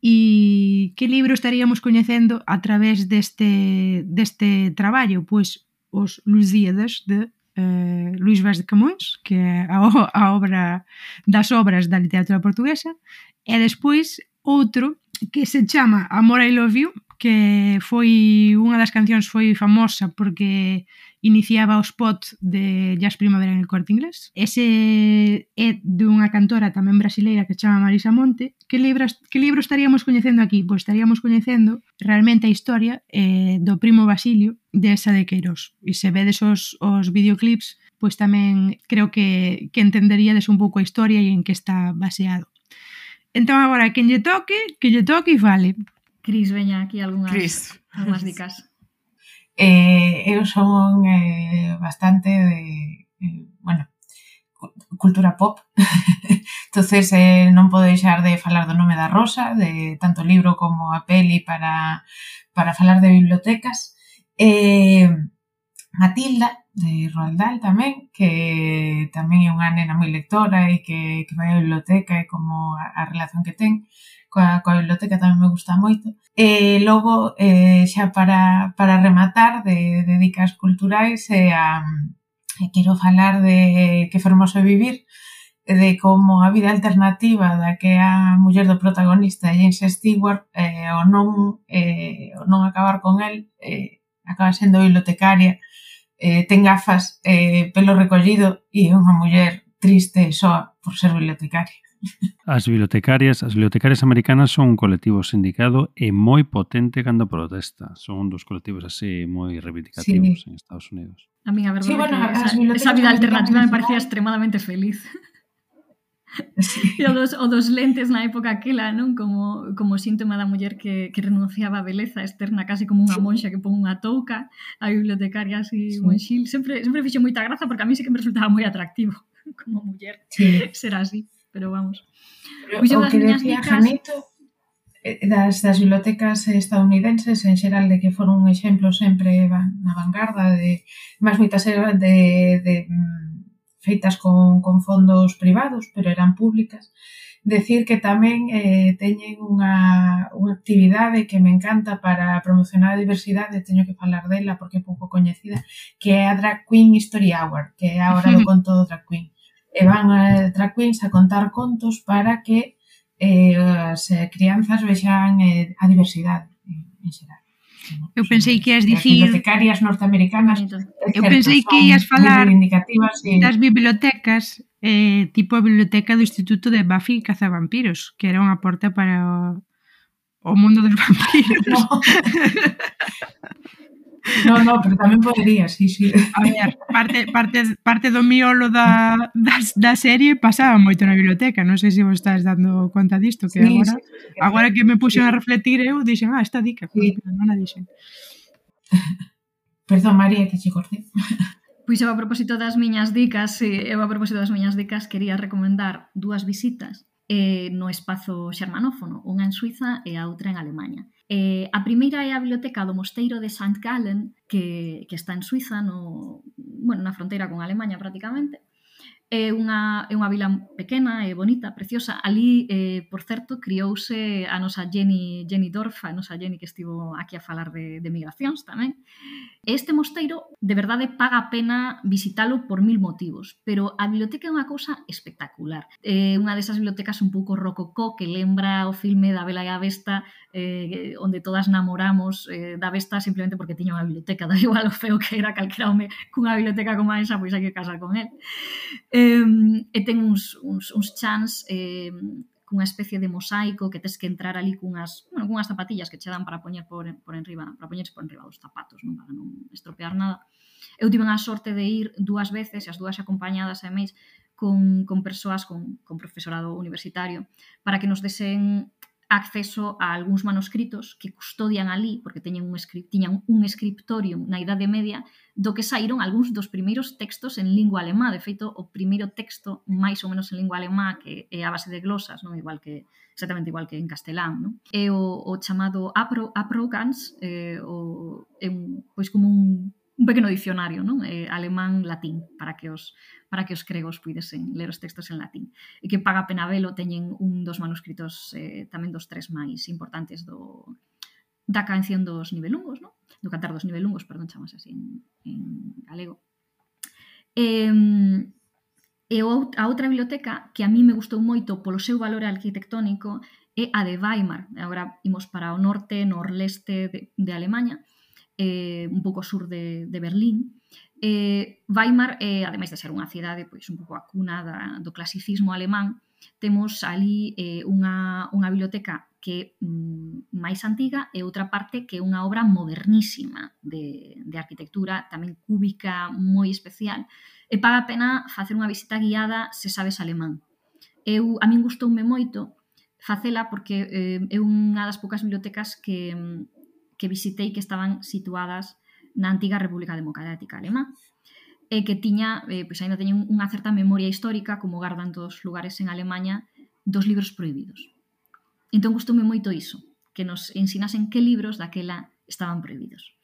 E que libro estaríamos coñecendo a través deste, deste traballo? Pois os Lusíadas de eh, Luís Vaz de Camões, que é a, a obra das obras da literatura portuguesa, e despois outro que se chama Amor I Love You, que foi unha das cancións foi famosa porque iniciaba o spot de Jazz Primavera en el Corte Inglés. Ese é dunha cantora tamén brasileira que chama Marisa Monte. Que libro, que libro estaríamos coñecendo aquí? Pois estaríamos coñecendo realmente a historia eh, do primo Basilio de esa de Queiroz. E se vedes os, os videoclips, pois tamén creo que, que entenderíades un pouco a historia e en que está baseado. Entón agora, quen lle toque, que lle toque e vale. Cris veña aquí algunhas, Chris. algunhas dicas. (laughs) Eh, eu son eh, bastante de, eh, bueno, cultura pop. (laughs) entonces eh, non podo deixar de falar do nome da Rosa, de tanto libro como a peli para, para falar de bibliotecas. Eh, Matilda, de Roald Dahl tamén, que tamén é unha nena moi lectora e que, que vai á biblioteca e como a, a relación que ten coa, coa biblioteca tamén me gusta moito. E logo, eh, xa para, para rematar de, de dicas culturais, eh, a, eh, quero falar de que fermoso vivir, de como a vida alternativa da que a muller do protagonista James Stewart eh, o non eh, o non acabar con el eh, acaba sendo bibliotecaria eh, ten gafas, eh, pelo recollido e unha muller triste e soa por ser bibliotecaria As bibliotecarias, as bibliotecarias americanas son un colectivo sindicado e moi potente cando protesta. Son un dos colectivos así moi reivindicativos sí. en Estados Unidos. A mí a verdade sí, bueno, que esa, esa vida alternativa me parecía extremadamente feliz. Sí. (laughs) E o dos, o dos lentes na época aquela, non? Como, como síntoma da muller que, que renunciaba a beleza externa casi como unha monxa que pon unha touca a bibliotecaria así sí. un xil. Sempre, sempre fixo moita graza porque a mí sí que me resultaba moi atractivo (laughs) como muller sí. ser así pero vamos. Pero, o que decía dicas... Janito eh, das, das bibliotecas estadounidenses en xeral de que foron un exemplo sempre na vanguarda de máis moitas eran de, de mm, feitas con, con fondos privados, pero eran públicas. Decir que tamén eh, teñen unha, unha actividade que me encanta para promocionar a diversidade, teño que falar dela porque é pouco coñecida, que é a Drag Queen History Hour, que é a hora do conto do Drag Queen e van a drag queens a contar contos para que eh, as eh, crianzas vexan eh, a diversidade en, en xeral. Eu pensei que ias dicir... As bibliotecarias norteamericanas... Eu pensei que ias falar e... das bibliotecas, eh, tipo a biblioteca do Instituto de Buffy Cazavampiros, que era unha porta para o, o mundo dos vampiros. (laughs) No. (laughs) No, no, pero tamén podería, sí, sí. A ver, parte, parte, parte do miolo da, da, da serie pasaba moito na biblioteca, non sei se vos estás dando conta disto, que sí, agora, sí, sí, agora que me puxen sí. a refletir eu, dixen, ah, esta dica, sí. non a dixen. (laughs) Perdón, María, que che cortei. Pois eu a propósito das miñas dicas, eh, eu a propósito das miñas dicas quería recomendar dúas visitas eh, no espazo xermanófono, unha en Suiza e a outra en Alemanha. Eh, a primeira é a biblioteca do Mosteiro de St. Gallen, que, que está en Suiza, no, bueno, na fronteira con Alemanha prácticamente, É unha, é unha vila pequena, é bonita, preciosa. Ali, eh, por certo, criouse a nosa Jenny, Jenny Dorf, a nosa Jenny que estivo aquí a falar de, de migracións tamén. Este mosteiro, de verdade, paga a pena visitalo por mil motivos, pero a biblioteca é unha cousa espectacular. É eh, unha desas bibliotecas un pouco rococó que lembra o filme da Bela e a Besta, eh, onde todas namoramos eh, da Besta simplemente porque tiña unha biblioteca, (laughs) da igual o feo que era calquera home cunha biblioteca como esa, pois hai que casar con él eh, e ten uns, uns, uns chans eh, cunha especie de mosaico que tes que entrar ali cunhas, bueno, cunhas zapatillas que che dan para poñer por, por enriba, para poñerse por enriba dos zapatos, non para non estropear nada. Eu tive a sorte de ir dúas veces, e as dúas acompañadas a mes, con, con persoas, con, con profesorado universitario, para que nos desen acceso a algúns manuscritos que custodian ali, porque teñen un tiñan un escriptorium na Idade Media, do que saíron algúns dos primeiros textos en lingua alemá. De feito, o primeiro texto máis ou menos en lingua alemá que é a base de glosas, non igual que exactamente igual que en castelán, non? É o, o chamado Apro, Aprogans, eh, o, é un, pois como un un pequeno dicionario, non? Eh, alemán latín para que os para que os cregos puidesen ler os textos en latín. E que paga pena velo, teñen un dos manuscritos eh, tamén dos tres máis importantes do da canción dos nivelungos, non? Do cantar dos nivelungos, perdón, chamase así en, en galego. Eh, e a outra biblioteca que a mí me gustou moito polo seu valor arquitectónico é a de Weimar. Agora imos para o norte, norleste de, de Alemanha, eh, un pouco sur de, de Berlín. Eh, Weimar, eh, ademais de ser unha cidade pois un pouco a cuna da, do clasicismo alemán, temos ali eh, unha, unha biblioteca que mm, máis antiga e outra parte que é unha obra modernísima de, de arquitectura, tamén cúbica, moi especial. E paga a pena facer unha visita guiada se sabes alemán. Eu, a min gustoume moito facela porque eh, é unha das poucas bibliotecas que, mm, que visitei que estaban situadas na antiga República Democrática Alemá e que tiña, eh, pois ainda teñen unha certa memoria histórica como gardan todos os lugares en Alemanha dos libros prohibidos. Entón gustoume moito iso, que nos ensinasen que libros daquela estaban prohibidos.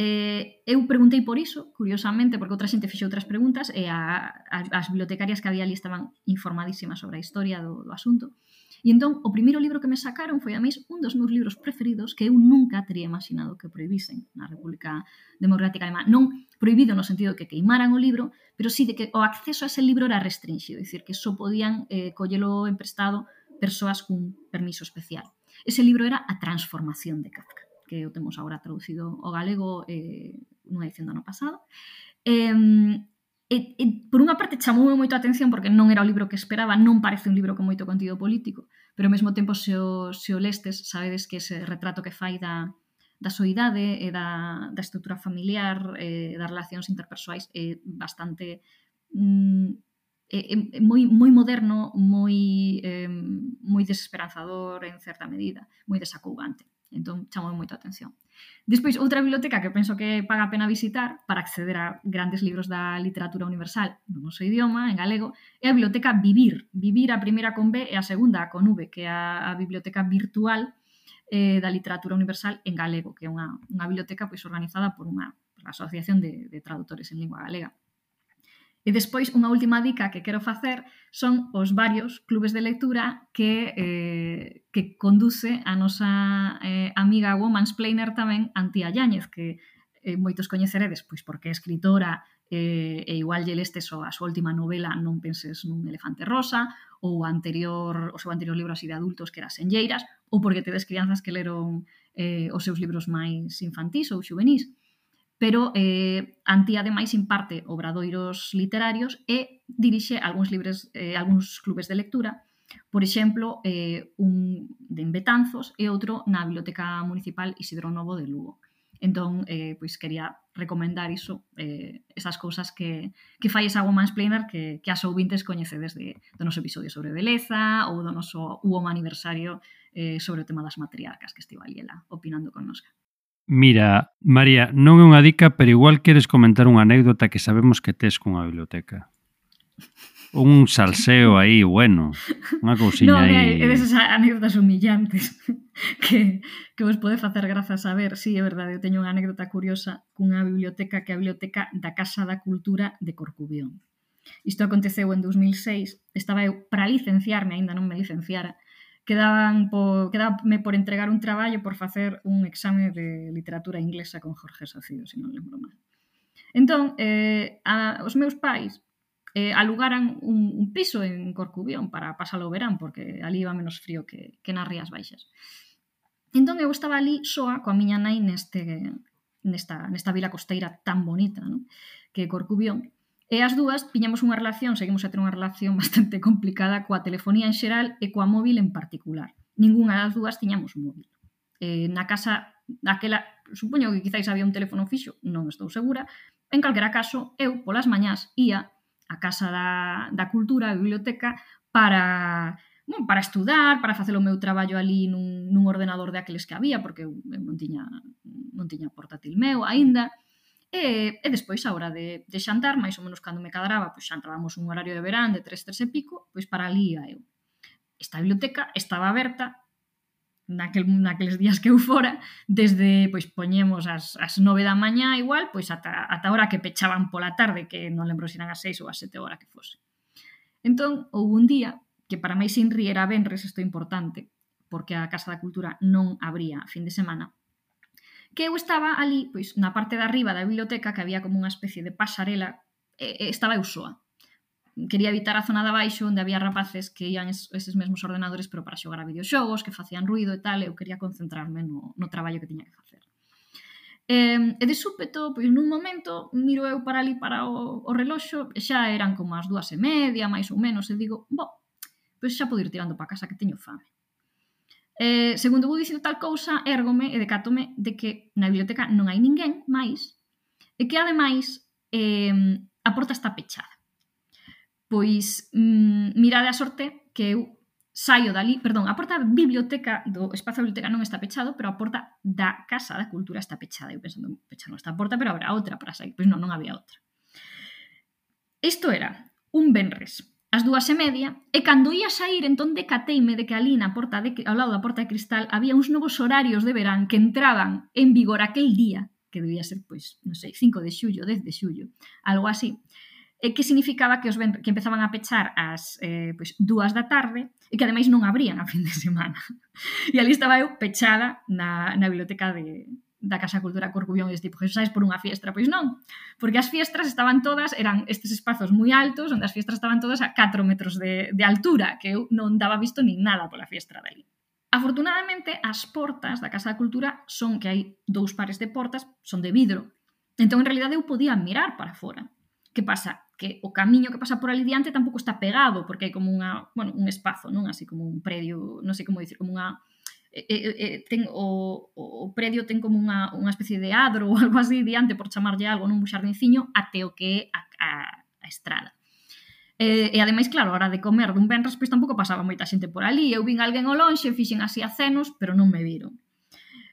Eh, eu preguntei por iso, curiosamente, porque outra xente fixou outras preguntas e a, a, as bibliotecarias que había ali estaban informadísimas sobre a historia do, do asunto. E entón, o primeiro libro que me sacaron foi a máis, un dos meus libros preferidos que eu nunca teria imaginado que prohibisen na República Democrática Alemana. Non prohibido no sentido de que queimaran o libro, pero sí de que o acceso a ese libro era restringido, é dicir, que só podían eh, collelo emprestado persoas cun permiso especial. Ese libro era A transformación de Kafka que o temos agora traducido ao galego eh, nunha edición do ano pasado. Eh, e, e, por unha parte chamoume moito a atención porque non era o libro que esperaba, non parece un libro con moito contido político, pero ao mesmo tempo se o, se o lestes, sabedes que ese retrato que fai da, da soidade e da, da estrutura familiar, eh, das relacións interpersoais é bastante mm, é, é moi, moi moderno, moi, eh, moi desesperanzador en certa medida, moi desacougante. Entón, chamou moito a atención. Despois, outra biblioteca que penso que paga a pena visitar para acceder a grandes libros da literatura universal no noso idioma, en galego, é a biblioteca Vivir. Vivir a primeira con B e a segunda con V, que é a, a biblioteca virtual eh, da literatura universal en galego, que é unha, unha biblioteca pois organizada por unha, por unha asociación de, de traductores en lingua galega. E despois, unha última dica que quero facer son os varios clubes de lectura que, eh, que conduce a nosa eh, amiga Woman's Plainer tamén, Antía Yáñez, que eh, moitos coñeceredes, pois porque é escritora eh, e igual lle leste so, a súa última novela Non penses nun elefante rosa ou anterior, o seu anterior libro así de adultos que era Senlleiras ou porque tedes crianzas que leron eh, os seus libros máis infantís ou juvenís pero eh, Antí ademais imparte obradoiros literarios e dirixe algúns libres eh, algúns clubes de lectura, por exemplo, eh, un de Betanzos e outro na Biblioteca Municipal Isidro Novo de Lugo. Entón, eh, pois quería recomendar iso, eh, esas cousas que, que fai esa Woman's Planner que, que as ouvintes coñecedes de, do noso episodio sobre beleza ou do noso UOM aniversario eh, sobre o tema das matriarcas que estiva Liela opinando connosca. Mira, María, non é unha dica, pero igual queres comentar unha anécdota que sabemos que tes cunha biblioteca. Un salseo aí, bueno, unha cousiña no, aí. É desas anécdotas humillantes (laughs) que, que vos pode facer graza saber. Sí, é verdade, eu teño unha anécdota curiosa cunha biblioteca que é a Biblioteca da Casa da Cultura de Corcubión. Isto aconteceu en 2006, estaba eu para licenciarme, aínda non me licenciara, quedaban por, quedame por entregar un traballo por facer un exame de literatura inglesa con Jorge Sacido, se non lembro mal. Entón, eh, a, os meus pais eh, alugaran un, un piso en Corcubión para pasalo o verán, porque ali iba menos frío que, que nas Rías Baixas. Entón eu estaba ali soa coa miña nai neste, nesta, nesta vila costeira tan bonita, non? que é Corcubión, E as dúas tiñamos unha relación, seguimos a ter unha relación (laughs) bastante complicada coa telefonía en xeral e coa móvil en particular. Ningunha das dúas tiñamos móvil. Eh, na casa daquela, supoño que quizáis había un teléfono fixo, non estou segura. En calquera caso, eu polas mañás ía á casa da, da cultura, a biblioteca, para bueno, para estudar, para facer o meu traballo ali nun, nun ordenador de aqueles que había, porque eu, eu non tiña non tiña portátil meu aínda. E, e despois, a hora de, de xantar, máis ou menos cando me cadraba, pois xantábamos un horario de verán de 3, 3 e pico, pois para ali a eu. Esta biblioteca estaba aberta naquel, naqueles días que eu fora, desde, pois, poñemos as, as 9 da mañá igual, pois ata, ata hora que pechaban pola tarde, que non lembro se eran as 6 ou as 7 hora que fose. Entón, houve un día que para máis Inri era Benres, isto é importante, porque a Casa da Cultura non abría fin de semana, que eu estaba ali, pois, na parte de arriba da biblioteca, que había como unha especie de pasarela, e, e estaba eu soa. Quería evitar a zona de abaixo onde había rapaces que ian es, eses mesmos ordenadores pero para xogar a videoxogos, que facían ruido e tal, eu quería concentrarme no, no traballo que tiña que facer. Eh, e de súpeto, pois nun momento, miro eu para ali para o, o reloxo, xa eran como as dúas e media, máis ou menos, e digo, bo, pois xa podo ir tirando para casa que teño fame. Eh, segundo vou dicindo tal cousa, érgome e decátome de que na biblioteca non hai ninguén máis e que ademais eh, a porta está pechada. Pois mm, mirade a sorte que eu saio dali, perdón, a porta da biblioteca do espazo da biblioteca non está pechado, pero a porta da Casa da Cultura está pechada. Eu pensando, pecharon esta porta, pero habrá outra para sair. Pois non, non había outra. Isto era un venres. As dúas e media, e cando ia sair entón decateime de que ali na porta de, ao lado da porta de cristal había uns novos horarios de verán que entraban en vigor aquel día, que debía ser, pois, non sei, 5 de xullo, 10 de xullo, algo así, e que significaba que os ven, que empezaban a pechar ás eh, pois, dúas da tarde e que ademais non abrían a fin de semana. (laughs) E ali estaba eu pechada na, na biblioteca de, da Casa Cultura Corcubión e este tipo, Jesús, sabes por unha fiestra? Pois non, porque as fiestras estaban todas, eran estes espazos moi altos, onde as fiestras estaban todas a 4 metros de, de altura, que eu non daba visto nin nada pola fiestra dali. Afortunadamente, as portas da Casa da Cultura son que hai dous pares de portas, son de vidro. Entón, en realidade, eu podía mirar para fora. Que pasa? Que o camiño que pasa por ali diante tampouco está pegado, porque hai como unha, bueno, un espazo, non? Así como un predio, non sei como dicir, como unha e, e, ten o, o predio ten como unha, unha especie de adro ou (laughs) algo así diante por chamarlle algo nun xardinciño até o que é a, a, a estrada. E, e ademais, claro, a hora de comer dun benres, pois tampouco pasaba moita xente por ali. Eu vin alguén ao lonxe, fixen así a cenos, pero non me viron.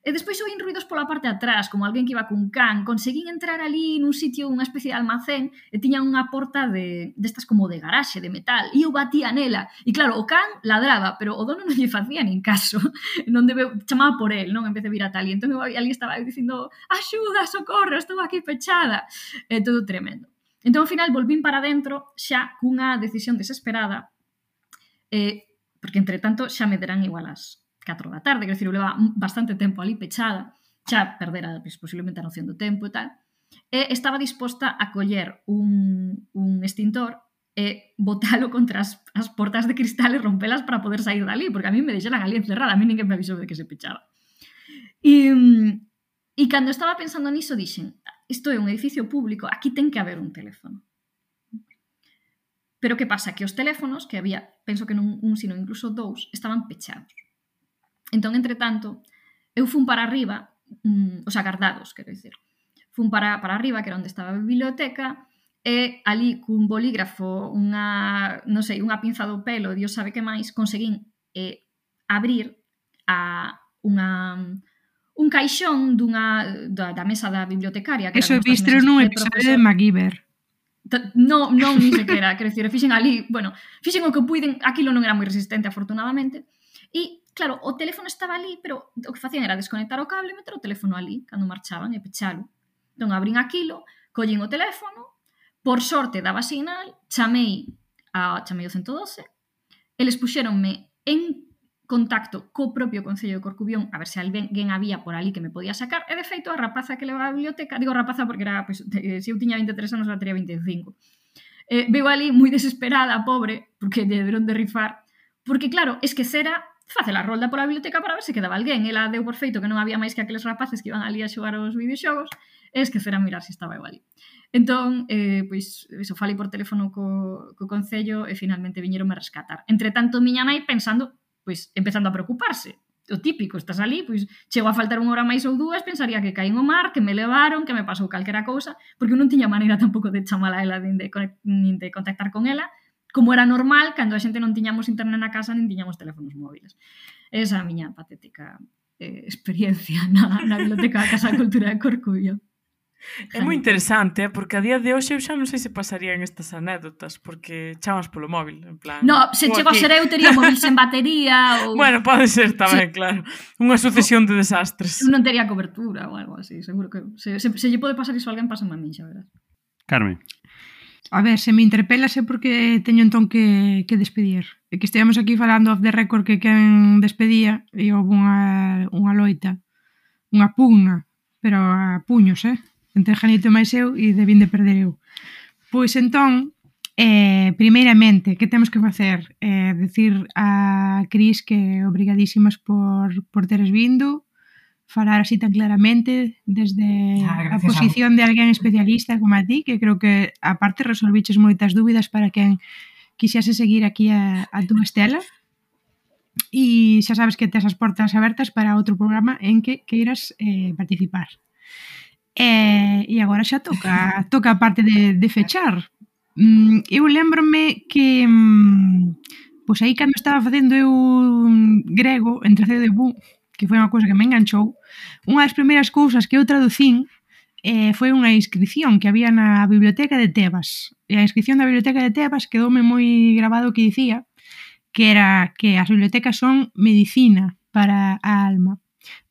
E despois oín ruidos pola parte atrás, como alguén que iba cun can. Conseguín entrar ali nun sitio, unha especie de almacén, e tiña unha porta de destas como de garaxe, de metal, e eu batía nela. E claro, o can ladraba, pero o dono non lle facía nin caso. (laughs) Non debe, chamaba por el, non? En vez de vir a tal. E entón eu ali estaba dicindo, axuda, socorro, estou aquí pechada. E todo tremendo. Entón, ao final, volvín para dentro xa cunha decisión desesperada, eh, porque, entre tanto, xa me derán igual as 4 da tarde, quer dizer, eu leva bastante tempo ali pechada, xa perdera pues, posiblemente a noción do tempo e tal, e estaba disposta a coller un, un extintor e botalo (laughs) contra as, as portas de cristal e rompelas para poder sair dali, porque a mí me deixaran ali encerrada, a mí ninguén me avisou de que se pechaba. E, e cando estaba pensando niso, dixen, isto é un edificio público, aquí ten que haber un teléfono. Pero que pasa? Que os teléfonos, que había, penso que non un, sino incluso dous, estaban pechados. Entón, entretanto, eu fun para arriba, mm, os agardados, quero dicir, fun para, para arriba, que era onde estaba a biblioteca, e ali cun bolígrafo, unha, non sei, unha pinza do pelo, Dios sabe que máis, conseguín eh, abrir a unha un caixón dunha da, da mesa da bibliotecaria que Eso viste nun episodio de, MacGyver. No, non ni sequera, quero dicir, fixen ali, bueno, fixen o que puiden, aquilo non era moi resistente afortunadamente, e Claro, o teléfono estaba ali, pero o que facían era desconectar o cable e meter o teléfono ali, cando marchaban, e pechalo. Entón, abrín aquilo, collín o teléfono, por sorte daba sinal, chamei a chamei o 112, eles puxéronme en contacto co propio Concello de Corcubión a ver se alguén había por ali que me podía sacar e de feito a rapaza que levaba a biblioteca digo rapaza porque era, pois, pues, se eu tiña 23 anos ela teria 25 eh, veo ali moi desesperada, pobre porque deberon de rifar porque claro, esquecera facela rolda pola biblioteca para ver se quedaba alguén. Ela deu por feito que non había máis que aqueles rapaces que iban ali a xogar os videoxogos e esquecera mirar se estaba eu ali. Entón, eh, pois, iso, falei por teléfono co, co Concello e finalmente viñeron a rescatar. Entre tanto, miña nai pensando, pois, empezando a preocuparse. O típico, estás ali, pois, chego a faltar unha hora máis ou dúas, pensaría que caín no mar, que me levaron, que me pasou calquera cousa, porque non tiña maneira tampouco de chamala a ela, nin de, nin de contactar con ela, como era normal cando a xente non tiñamos internet na casa nin tiñamos teléfonos móviles. Esa é a miña patética eh, experiencia na, na Biblioteca da Casa de Cultura de Corcubión. É moi interesante, eh, porque a día de hoxe eu xa non sei se pasarían estas anécdotas, porque chamas polo móvil, en plan... No, se chego aquí. a ser eu tería móvil sen (laughs) batería ou... Bueno, pode ser tamén, sí. claro. Unha sucesión o... de desastres. Eu non tería cobertura ou algo así, seguro que... Se, se, se lle pode pasar iso a alguén, pasa a mí, xa verás. Carmen. A ver, se me interpelase porque teño entón que, que despedir. E que estivemos aquí falando off the record que quen despedía e houve unha, unha loita, unha pugna, pero a puños, eh? Entre Janito máis eu e debín de perder eu. Pois entón, eh, primeiramente, que temos que facer? Eh, decir a Cris que obrigadísimas por, por teres vindo, falar así tan claramente desde ah, a posición a de alguén especialista como a ti, que creo que aparte resolviches moitas dúbidas para quen quixese seguir aquí a, a túa estela. E xa sabes que tes as portas abertas para outro programa en que queiras eh, participar. Eh, e agora xa toca (laughs) toca a parte de, de fechar. Mm, eu lembrome que mm, pois aí cando estaba facendo eu mm, grego entre cedo e bu, que foi unha cousa que me enganchou, unha das primeiras cousas que eu traducín eh, foi unha inscripción que había na biblioteca de Tebas. E a inscripción da biblioteca de Tebas quedoume moi grabado que dicía que era que as bibliotecas son medicina para a alma.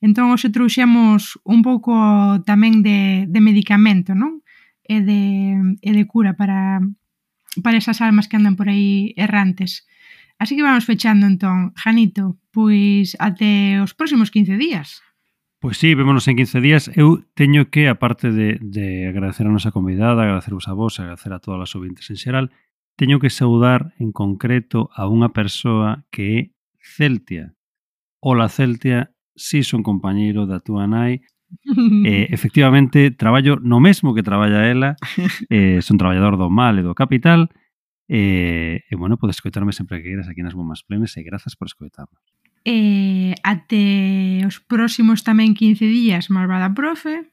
Entón, hoxe trouxemos un pouco tamén de, de medicamento, non? E de, e de cura para, para esas almas que andan por aí errantes. Así que vamos fechando entón, Janito, pois até os próximos 15 días. Pois sí, vémonos en 15 días. Eu teño que, aparte de, de agradecer a nosa convidada, agradecervos a vos, agradecer a todas as ouvintes en xeral, teño que saudar en concreto a unha persoa que é Celtia. Ola Celtia, si son compañeiro da túa nai, (laughs) eh, efectivamente, traballo no mesmo que traballa ela, (laughs) eh, son traballador do mal e do capital, E, e bueno, podes escoitarme sempre que queiras aquí nas Bombas Plenas e grazas por escoitarme. Eh, e até os próximos tamén 15 días, malvada profe.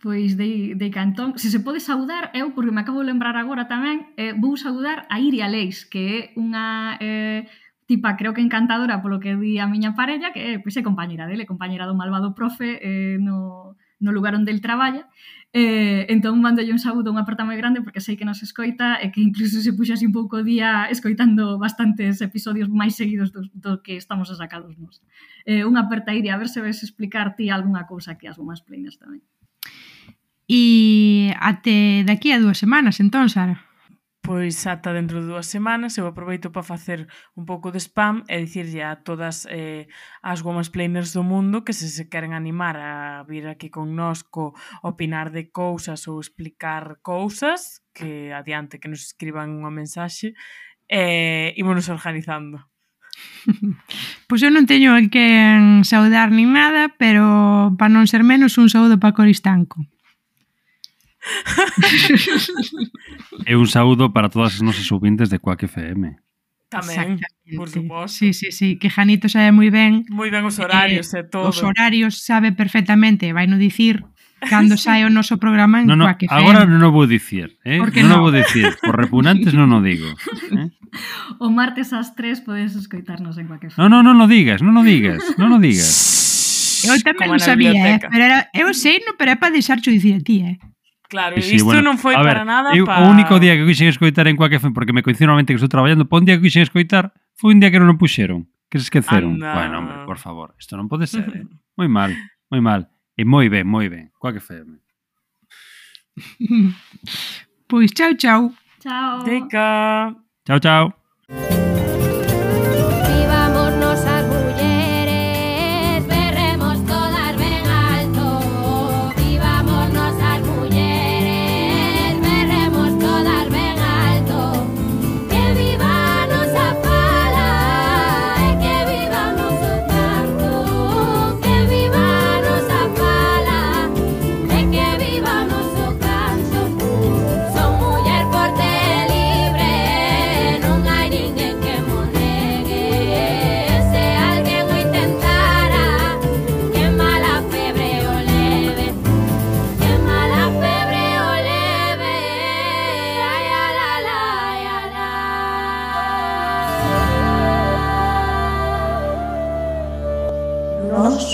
Pois de, de Cantón, se se pode saudar, eu, porque me acabo de lembrar agora tamén, eh, vou saudar a Iria Leis, que é unha eh, tipa creo que encantadora polo que di a miña parella, que pois, é compañera dele, compañera do malvado profe eh, no, no lugar onde el traballa, Eh, entón mando un saúdo, unha aperta moi grande porque sei que nos escoita e que incluso se puxa así un pouco o día escoitando bastantes episodios máis seguidos do, do que estamos a sacados nos. Eh, unha aperta Iria, a ver se ves explicar ti algunha cousa que as bombas pleinas tamén. E até daqui a dúas semanas, entón, Sara. Pois ata dentro de dúas semanas eu aproveito para facer un pouco de spam e dicirlle a todas eh, as gomas planers do mundo que se se queren animar a vir aquí con nosco opinar de cousas ou explicar cousas que adiante que nos escriban unha mensaxe eh, e eh, ímonos organizando. (laughs) Pois eu non teño que quen saudar nin nada, pero para non ser menos un saúdo para Coristanco. (laughs) e un saúdo para todas as nosas ouvintes de Quack FM. Tamén, por suposto. Sí, sí, sí, que Janito sabe moi ben. Moi ben os horarios eh, e todo. Os horarios sabe perfectamente, vai no dicir cando (laughs) sae o noso programa en no, no, Quack FM. Agora non o vou dicir, eh? Non no. o vou dicir, por repugnantes non o digo. Eh? (laughs) O martes ás 3 podes escoitarnos en Quack FM. Non, non, non o digas, non o digas, non o digas. Eu tamén o sabía, eh? pero era, eu sei, no, pero é para deixar xo dicir a ti, eh? Claro, e sí, isto bueno, non foi ver, para nada eu, pa... O único día que quixen escoitar en Quack FM, porque me coincido normalmente que estou traballando, pa un día que quixen escoitar, foi un día que non o puxeron, que se esqueceron. Anda. Bueno, hombre, por favor, isto non pode ser, eh? (laughs) moi mal, moi mal. E moi ben, moi ben. Quack FM. pois chao, chao. Chao. Chao, chao.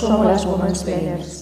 Somos las Women's Players.